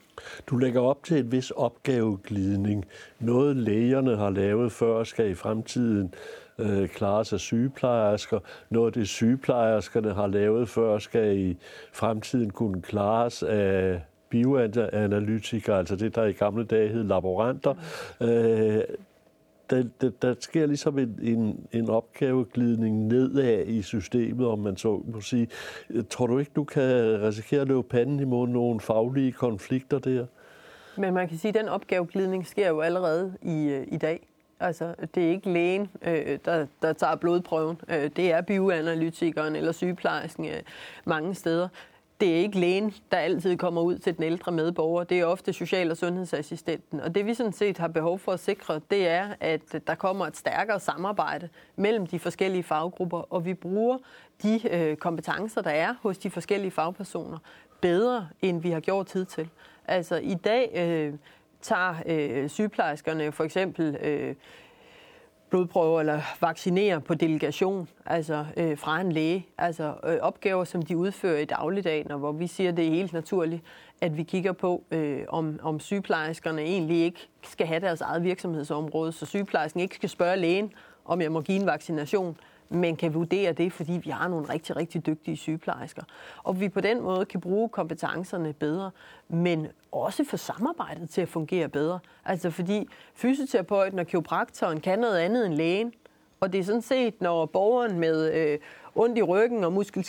Du lægger op til et vis opgaveglidning. Noget lægerne har lavet før skal i fremtiden øh, klare sig sygeplejersker. Noget det sygeplejerskerne har lavet før skal i fremtiden kunne klares af bioanalytikere, altså det, der i gamle dage hed laboranter. Øh, der, der, der sker ligesom en, en, en opgaveglidning nedad i systemet, om man så må sige. Tror du ikke, du kan risikere at løbe panden imod nogle faglige konflikter der? Men man kan sige, at den opgaveglidning sker jo allerede i, øh, i dag. Altså, det er ikke lægen, øh, der, der tager blodprøven. Øh, det er bioanalytikeren eller sygeplejersken øh, mange steder. Det er ikke lægen, der altid kommer ud til den ældre medborger. Det er ofte social- og sundhedsassistenten. Og det vi sådan set har behov for at sikre, det er, at der kommer et stærkere samarbejde mellem de forskellige faggrupper, og vi bruger de øh, kompetencer, der er hos de forskellige fagpersoner, bedre, end vi har gjort tid til. Altså i dag øh, tager øh, sygeplejerskerne for eksempel øh, blodprøver eller vaccinerer på delegation, altså øh, fra en læge. Altså øh, opgaver, som de udfører i dagligdagen, og hvor vi siger, det er helt naturligt, at vi kigger på, øh, om, om sygeplejerskerne egentlig ikke skal have deres eget virksomhedsområde, så sygeplejersken ikke skal spørge lægen, om jeg må give en vaccination, men kan vurdere det, fordi vi har nogle rigtig, rigtig dygtige sygeplejersker. Og vi på den måde kan bruge kompetencerne bedre, men også få samarbejdet til at fungere bedre. Altså fordi fysioterapeuten og kiropraktoren kan noget andet end lægen, og det er sådan set, når borgeren med øh, ondt i ryggen og muskel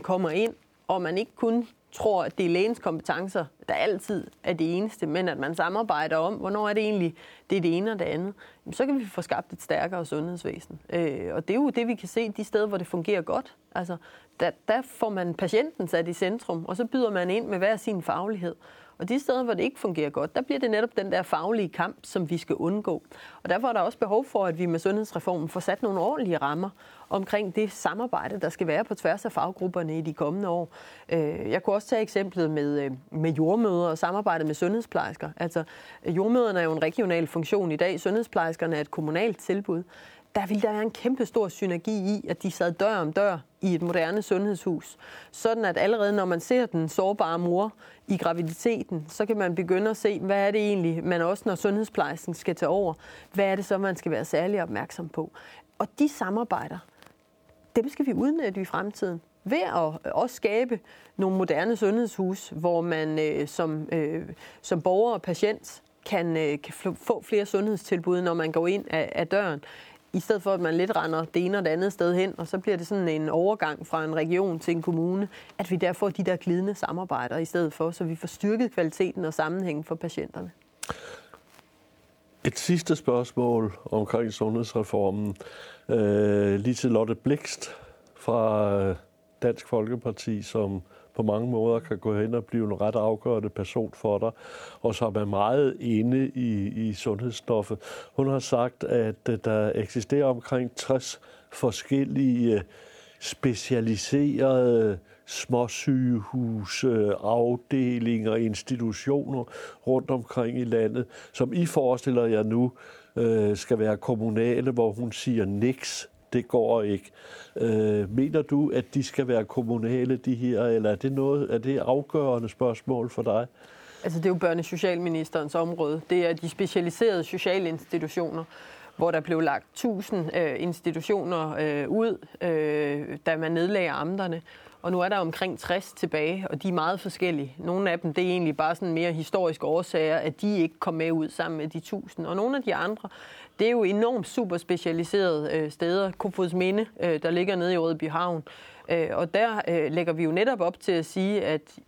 kommer ind, og man ikke kun tror, at det er lægens kompetencer, der altid er det eneste, men at man samarbejder om, hvornår er det egentlig det er det ene og det andet, så kan vi få skabt et stærkere sundhedsvæsen. Øh, og det er jo det, vi kan se de steder, hvor det fungerer godt. Altså, der, der får man patienten sat i centrum, og så byder man ind med hver sin faglighed. Og de steder, hvor det ikke fungerer godt, der bliver det netop den der faglige kamp, som vi skal undgå. Og derfor er der også behov for, at vi med sundhedsreformen får sat nogle ordentlige rammer omkring det samarbejde, der skal være på tværs af faggrupperne i de kommende år. Øh, jeg kunne også tage eksemplet med, øh, med jordmøder og samarbejdet med sundhedsplejersker. Altså, jordmøderne er jo en regional funktion i dag. Sundhedsplejerskerne er et kommunalt tilbud der vil der være en kæmpe stor synergi i, at de sad dør om dør i et moderne sundhedshus. Sådan at allerede når man ser den sårbare mor i graviditeten, så kan man begynde at se, hvad er det egentlig, man også når sundhedsplejersken skal tage over, hvad er det så, man skal være særlig opmærksom på. Og de samarbejder, dem skal vi udnytte i fremtiden ved at øh, også skabe nogle moderne sundhedshus, hvor man øh, som, øh, som borger og patient kan, øh, kan få flere sundhedstilbud, når man går ind af, af døren i stedet for at man lidt render det ene og det andet sted hen, og så bliver det sådan en overgang fra en region til en kommune, at vi der får de der glidende samarbejder i stedet for, så vi får styrket kvaliteten og sammenhængen for patienterne. Et sidste spørgsmål omkring sundhedsreformen. Øh, lige til Lotte Blikst fra øh, Dansk Folkeparti, som på mange måder kan gå hen og blive en ret afgørende person for dig, og som er meget inde i, i sundhedsstoffet. Hun har sagt, at øh, der eksisterer omkring 60 forskellige øh, specialiserede småsygehuse, afdelinger, institutioner rundt omkring i landet, som I forestiller jer nu øh, skal være kommunale, hvor hun siger niks, det går ikke. Øh, mener du, at de skal være kommunale, de her, eller er det noget, er det afgørende spørgsmål for dig? Altså, det er jo børne- socialministerens område. Det er de specialiserede sociale institutioner, hvor der blev lagt 1000 øh, institutioner øh, ud, øh, da man nedlagde amterne. Og nu er der omkring 60 tilbage, og de er meget forskellige. Nogle af dem, det er egentlig bare sådan mere historiske årsager, at de ikke kom med ud sammen med de 1000. Og nogle af de andre, det er jo enormt super specialiserede øh, steder. Kofods Minde, øh, der ligger nede i Rødby Havn. Øh, og der øh, lægger vi jo netop op til at sige, at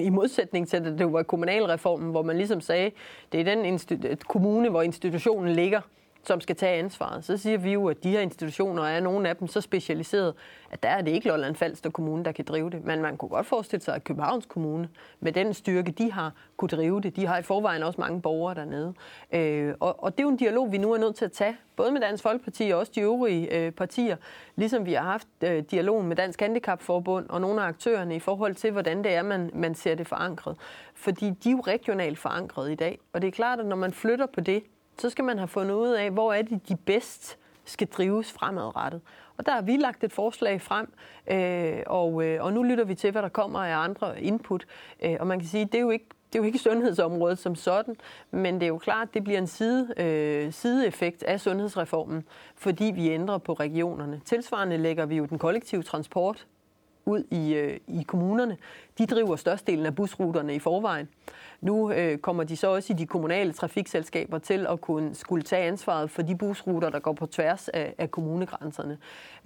i modsætning til, at det var kommunalreformen, hvor man ligesom sagde, det er den kommune, hvor institutionen ligger, som skal tage ansvaret. Så siger vi jo, at de her institutioner er nogle af dem så specialiseret, at der er det ikke Lolland Falster Kommune, der kan drive det. Men man kunne godt forestille sig, at Københavns Kommune, med den styrke, de har, kunne drive det. De har i forvejen også mange borgere dernede. Øh, og, og det er jo en dialog, vi nu er nødt til at tage, både med Dansk Folkeparti og også de øvrige øh, partier, ligesom vi har haft øh, dialogen med Dansk Handicapforbund og nogle af aktørerne i forhold til, hvordan det er, man, man ser det forankret. Fordi de er jo regionalt forankret i dag. Og det er klart, at når man flytter på det, så skal man have fundet ud af, hvor er det, de bedst skal drives fremadrettet. Og der har vi lagt et forslag frem, øh, og, øh, og nu lytter vi til, hvad der kommer af andre input. Øh, og man kan sige, det er jo ikke det er jo ikke <laughs> sundhedsområdet som sådan, men det er jo klart, at det bliver en side, øh, sideeffekt af sundhedsreformen, fordi vi ændrer på regionerne. Tilsvarende lægger vi jo den kollektive transport ud i, øh, i kommunerne. De driver størstedelen af busruterne i forvejen. Nu øh, kommer de så også i de kommunale trafikselskaber til at kunne skulle tage ansvaret for de busruter, der går på tværs af, af kommunegrænserne.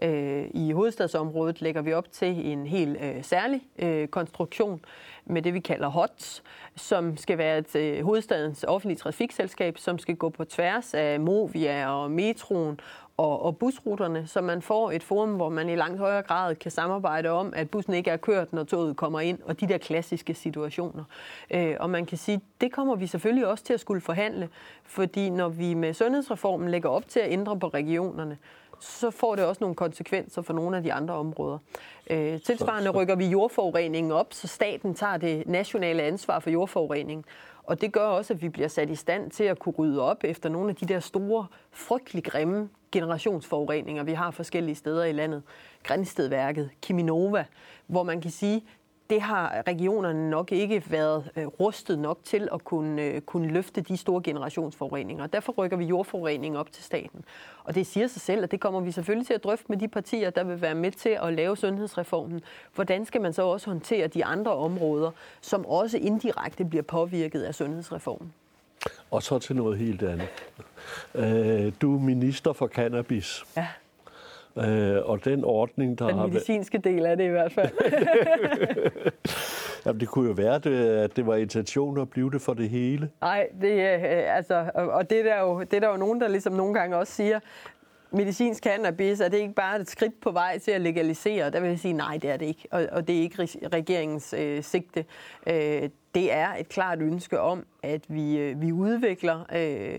Øh, I hovedstadsområdet lægger vi op til en helt øh, særlig øh, konstruktion med det, vi kalder HOTS, som skal være et øh, hovedstadens offentlige trafikselskab, som skal gå på tværs af Movia og metroen og, og busruterne, så man får et forum, hvor man i langt højere grad kan samarbejde om, at bussen ikke er kørt, når toget kommer ind, og de der klassiske situationer. Øh, og man kan sige, det kommer vi selvfølgelig også til at skulle forhandle, fordi når vi med sundhedsreformen lægger op til at ændre på regionerne, så får det også nogle konsekvenser for nogle af de andre områder. Øh, tilsvarende rykker vi jordforureningen op, så staten tager det nationale ansvar for jordforureningen. Og det gør også, at vi bliver sat i stand til at kunne rydde op efter nogle af de der store, frygtelig grimme generationsforureninger, vi har forskellige steder i landet. Grænstedværket, Kiminova, hvor man kan sige, det har regionerne nok ikke været øh, rustet nok til at kunne, øh, kunne løfte de store generationsforureninger. Derfor rykker vi jordforurening op til staten. Og det siger sig selv, at det kommer vi selvfølgelig til at drøfte med de partier, der vil være med til at lave sundhedsreformen. Hvordan skal man så også håndtere de andre områder, som også indirekte bliver påvirket af sundhedsreformen? Og så til noget helt andet. Øh, du er minister for cannabis. Ja. Øh, og den ordning, der den har Den medicinske del af det i hvert fald. <laughs> Jamen, det kunne jo være, at det var intentionen at blive det for det hele. Nej, det, øh, altså, og det er, der jo, det er der jo nogen, der ligesom nogle gange også siger, medicinsk cannabis, er det ikke bare et skridt på vej til at legalisere? Der vil jeg sige, nej, det er det ikke. Og, og det er ikke regeringens øh, sigte. Øh, det er et klart ønske om, at vi, øh, vi udvikler øh,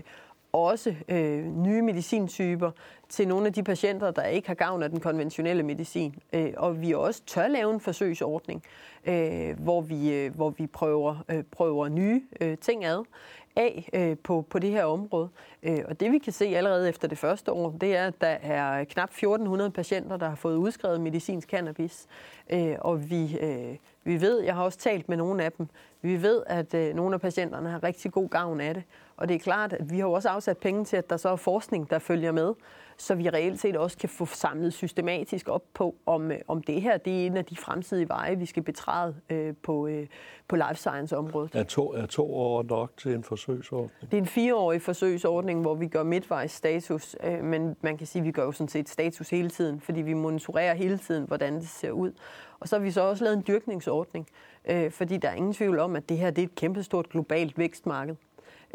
også øh, nye medicintyper til nogle af de patienter, der ikke har gavn af den konventionelle medicin. Øh, og vi også tør lave en forsøgsordning, øh, hvor, vi, øh, hvor vi prøver, øh, prøver nye øh, ting ad af øh, på, på det her område. Øh, og det vi kan se allerede efter det første år, det er, at der er knap 1400 patienter, der har fået udskrevet medicinsk cannabis. Øh, og vi, øh, vi ved, jeg har også talt med nogle af dem, vi ved, at øh, nogle af patienterne har rigtig god gavn af det. Og det er klart, at vi har også afsat penge til, at der så er forskning, der følger med, så vi reelt set også kan få samlet systematisk op på, om, øh, om det her det er en af de fremtidige veje, vi skal betræde øh, på, øh, på life science-området. Er to, er to år nok til en forsøgsordning? Det er en fireårig forsøgsordning, hvor vi gør midtvejs status, øh, men man kan sige, at vi gør jo sådan set status hele tiden, fordi vi monitorerer hele tiden, hvordan det ser ud. Og så har vi så også lavet en dyrkningsordning, øh, fordi der er ingen tvivl om, at det her det er et kæmpestort globalt vækstmarked.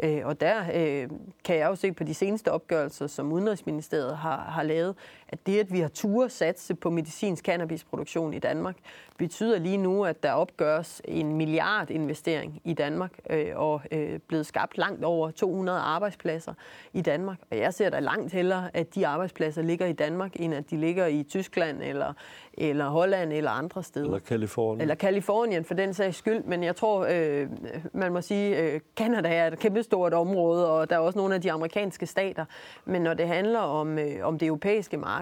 Øh, og der øh, kan jeg jo se på de seneste opgørelser, som Udenrigsministeriet har, har lavet, at det, at vi har tur satse på medicinsk cannabisproduktion i Danmark, betyder lige nu, at der opgøres en milliard investering i Danmark øh, og øh, blevet skabt langt over 200 arbejdspladser i Danmark. Og jeg ser da langt hellere, at de arbejdspladser ligger i Danmark, end at de ligger i Tyskland eller, eller Holland eller andre steder. Eller Kalifornien. Eller Kalifornien for den sags skyld. Men jeg tror, øh, man må sige, øh, Canada er et kæmpestort område, og der er også nogle af de amerikanske stater. Men når det handler om, øh, om det europæiske marked,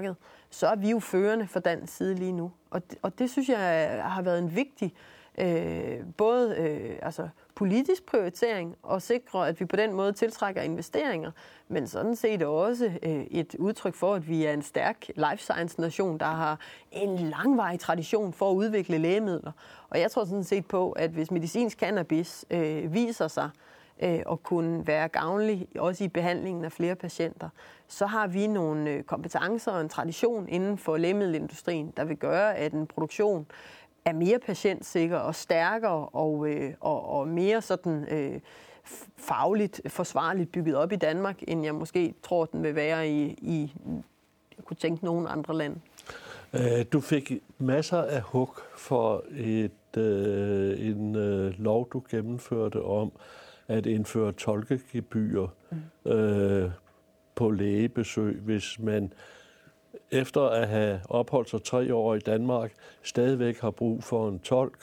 så er vi jo førende for den side lige nu. Og det, og det synes jeg øh, har været en vigtig øh, både øh, altså politisk prioritering og sikre, at vi på den måde tiltrækker investeringer, men sådan set også øh, et udtryk for, at vi er en stærk life science nation, der har en langvarig tradition for at udvikle lægemidler. Og jeg tror sådan set på, at hvis medicinsk cannabis øh, viser sig øh, Øh, og kunne være gavnlig også i behandlingen af flere patienter, så har vi nogle øh, kompetencer og en tradition inden for lægemiddelindustrien, der vil gøre, at en produktion er mere patientsikker og stærkere og, øh, og, og mere sådan øh, fagligt forsvarligt bygget op i Danmark, end jeg måske tror, den vil være i, i jeg kunne tænke, nogen andre lande. Øh, du fik masser af hug for et, øh, en øh, lov, du gennemførte om at indføre tolkegebyr mm. øh, på lægebesøg, hvis man efter at have opholdt sig tre år i Danmark, stadigvæk har brug for en tolk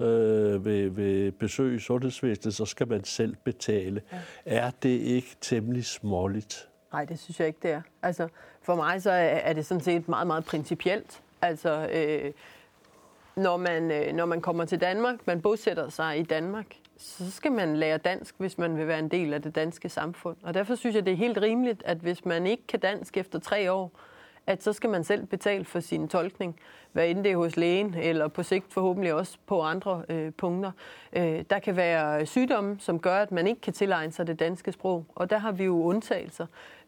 øh, ved, ved besøg i sundhedsvæsenet, så skal man selv betale. Ja. Er det ikke temmelig småligt? Nej, det synes jeg ikke, det er. Altså, for mig så er det sådan set meget, meget principielt. Altså, øh, når, man, øh, når man kommer til Danmark, man bosætter sig i Danmark, så skal man lære dansk, hvis man vil være en del af det danske samfund. Og derfor synes jeg, det er helt rimeligt, at hvis man ikke kan dansk efter tre år, at så skal man selv betale for sin tolkning, hvad end det er hos lægen, eller på sigt forhåbentlig også på andre øh, punkter. Øh, der kan være sygdomme, som gør, at man ikke kan tilegne sig det danske sprog, og der har vi jo undtagelser.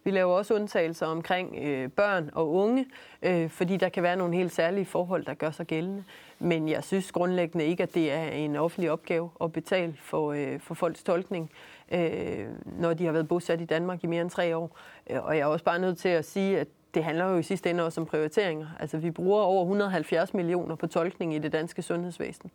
Vi laver også undtagelser omkring øh, børn og unge, øh, fordi der kan være nogle helt særlige forhold, der gør sig gældende. Men jeg synes grundlæggende ikke, at det er en offentlig opgave at betale for, øh, for folks tolkning, øh, når de har været bosat i Danmark i mere end tre år. Øh, og jeg er også bare nødt til at sige, at det handler jo i sidste ende også om prioriteringer. Altså, vi bruger over 170 millioner på tolkning i det danske sundhedsvæsen.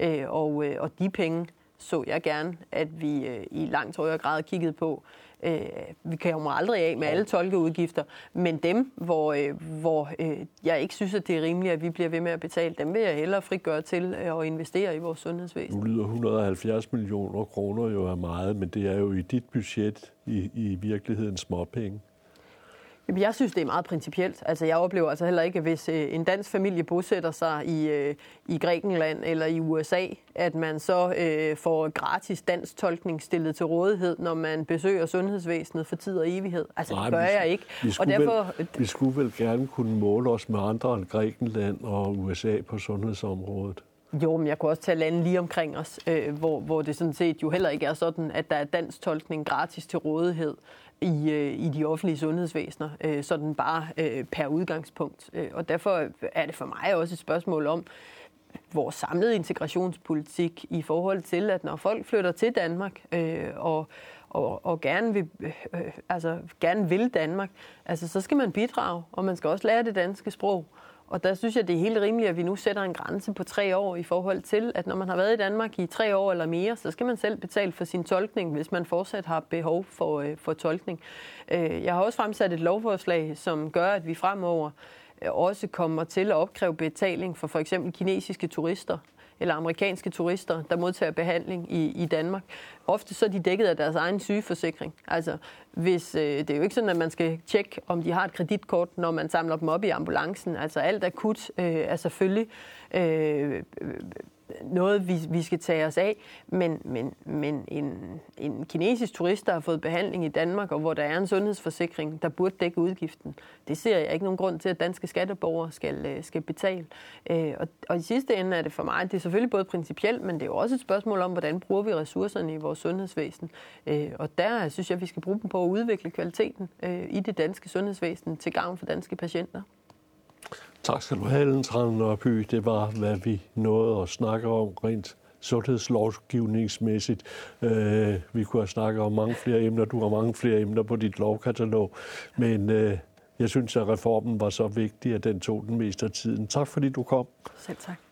Øh, og, øh, og de penge så jeg gerne, at vi øh, i langt højere grad kiggede på. Øh, vi kan jo aldrig af med alle tolkeudgifter, men dem, hvor, øh, hvor øh, jeg ikke synes, at det er rimeligt, at vi bliver ved med at betale, dem vil jeg hellere frigøre til øh, at investere i vores sundhedsvæsen. Nu lyder 170 millioner kroner jo er meget, men det er jo i dit budget i, i virkeligheden småpenge. Jamen, jeg synes, det er meget principielt. Altså, jeg oplever altså heller ikke, hvis øh, en dansk familie bosætter sig i, øh, i Grækenland eller i USA, at man så øh, får gratis dansk tolkning stillet til rådighed, når man besøger sundhedsvæsenet for tid og evighed. Altså, Nej, det gør vi, jeg ikke. Vi skulle, og derfor, vel, vi skulle vel gerne kunne måle os med andre end Grækenland og USA på sundhedsområdet. Jo, men jeg kunne også tage lande lige omkring os, øh, hvor, hvor det sådan set jo heller ikke er sådan, at der er dansk tolkning gratis til rådighed i, øh, i de offentlige sundhedsvæsener, øh, sådan bare øh, per udgangspunkt. Øh, og derfor er det for mig også et spørgsmål om vores samlede integrationspolitik i forhold til, at når folk flytter til Danmark øh, og, og, og gerne, vil, øh, øh altså, gerne vil Danmark, altså, så skal man bidrage, og man skal også lære det danske sprog. Og der synes jeg, det er helt rimeligt, at vi nu sætter en grænse på tre år i forhold til, at når man har været i Danmark i tre år eller mere, så skal man selv betale for sin tolkning, hvis man fortsat har behov for, øh, for tolkning. Øh, jeg har også fremsat et lovforslag, som gør, at vi fremover øh, også kommer til at opkræve betaling for for eksempel kinesiske turister, eller amerikanske turister, der modtager behandling i, i Danmark. Ofte så er de dækket af deres egen sygeforsikring. Altså, hvis, øh, det er jo ikke sådan, at man skal tjekke, om de har et kreditkort, når man samler dem op i ambulancen. Altså alt akut øh, er selvfølgelig øh, noget, vi, vi skal tage os af, men, men, men en, en kinesisk turist, der har fået behandling i Danmark, og hvor der er en sundhedsforsikring, der burde dække udgiften, det ser jeg ikke nogen grund til, at danske skatteborgere skal, øh, skal betale. Øh, og, og i sidste ende er det for mig, det er selvfølgelig både principielt, men det er jo også et spørgsmål om, hvordan bruger vi ressourcerne i vores sundhedsvæsen. Øh, og der synes jeg, vi skal bruge dem på at udvikle kvaliteten øh, i det danske sundhedsvæsen til gavn for danske patienter. Tak skal du have, Ellen Trane Det var, hvad vi nåede at snakke om rent sundhedslovgivningsmæssigt. Øh, vi kunne have snakket om mange flere emner. Du har mange flere emner på dit lovkatalog. Men øh, jeg synes, at reformen var så vigtig, at den tog den meste af tiden. Tak fordi du kom. Selv tak.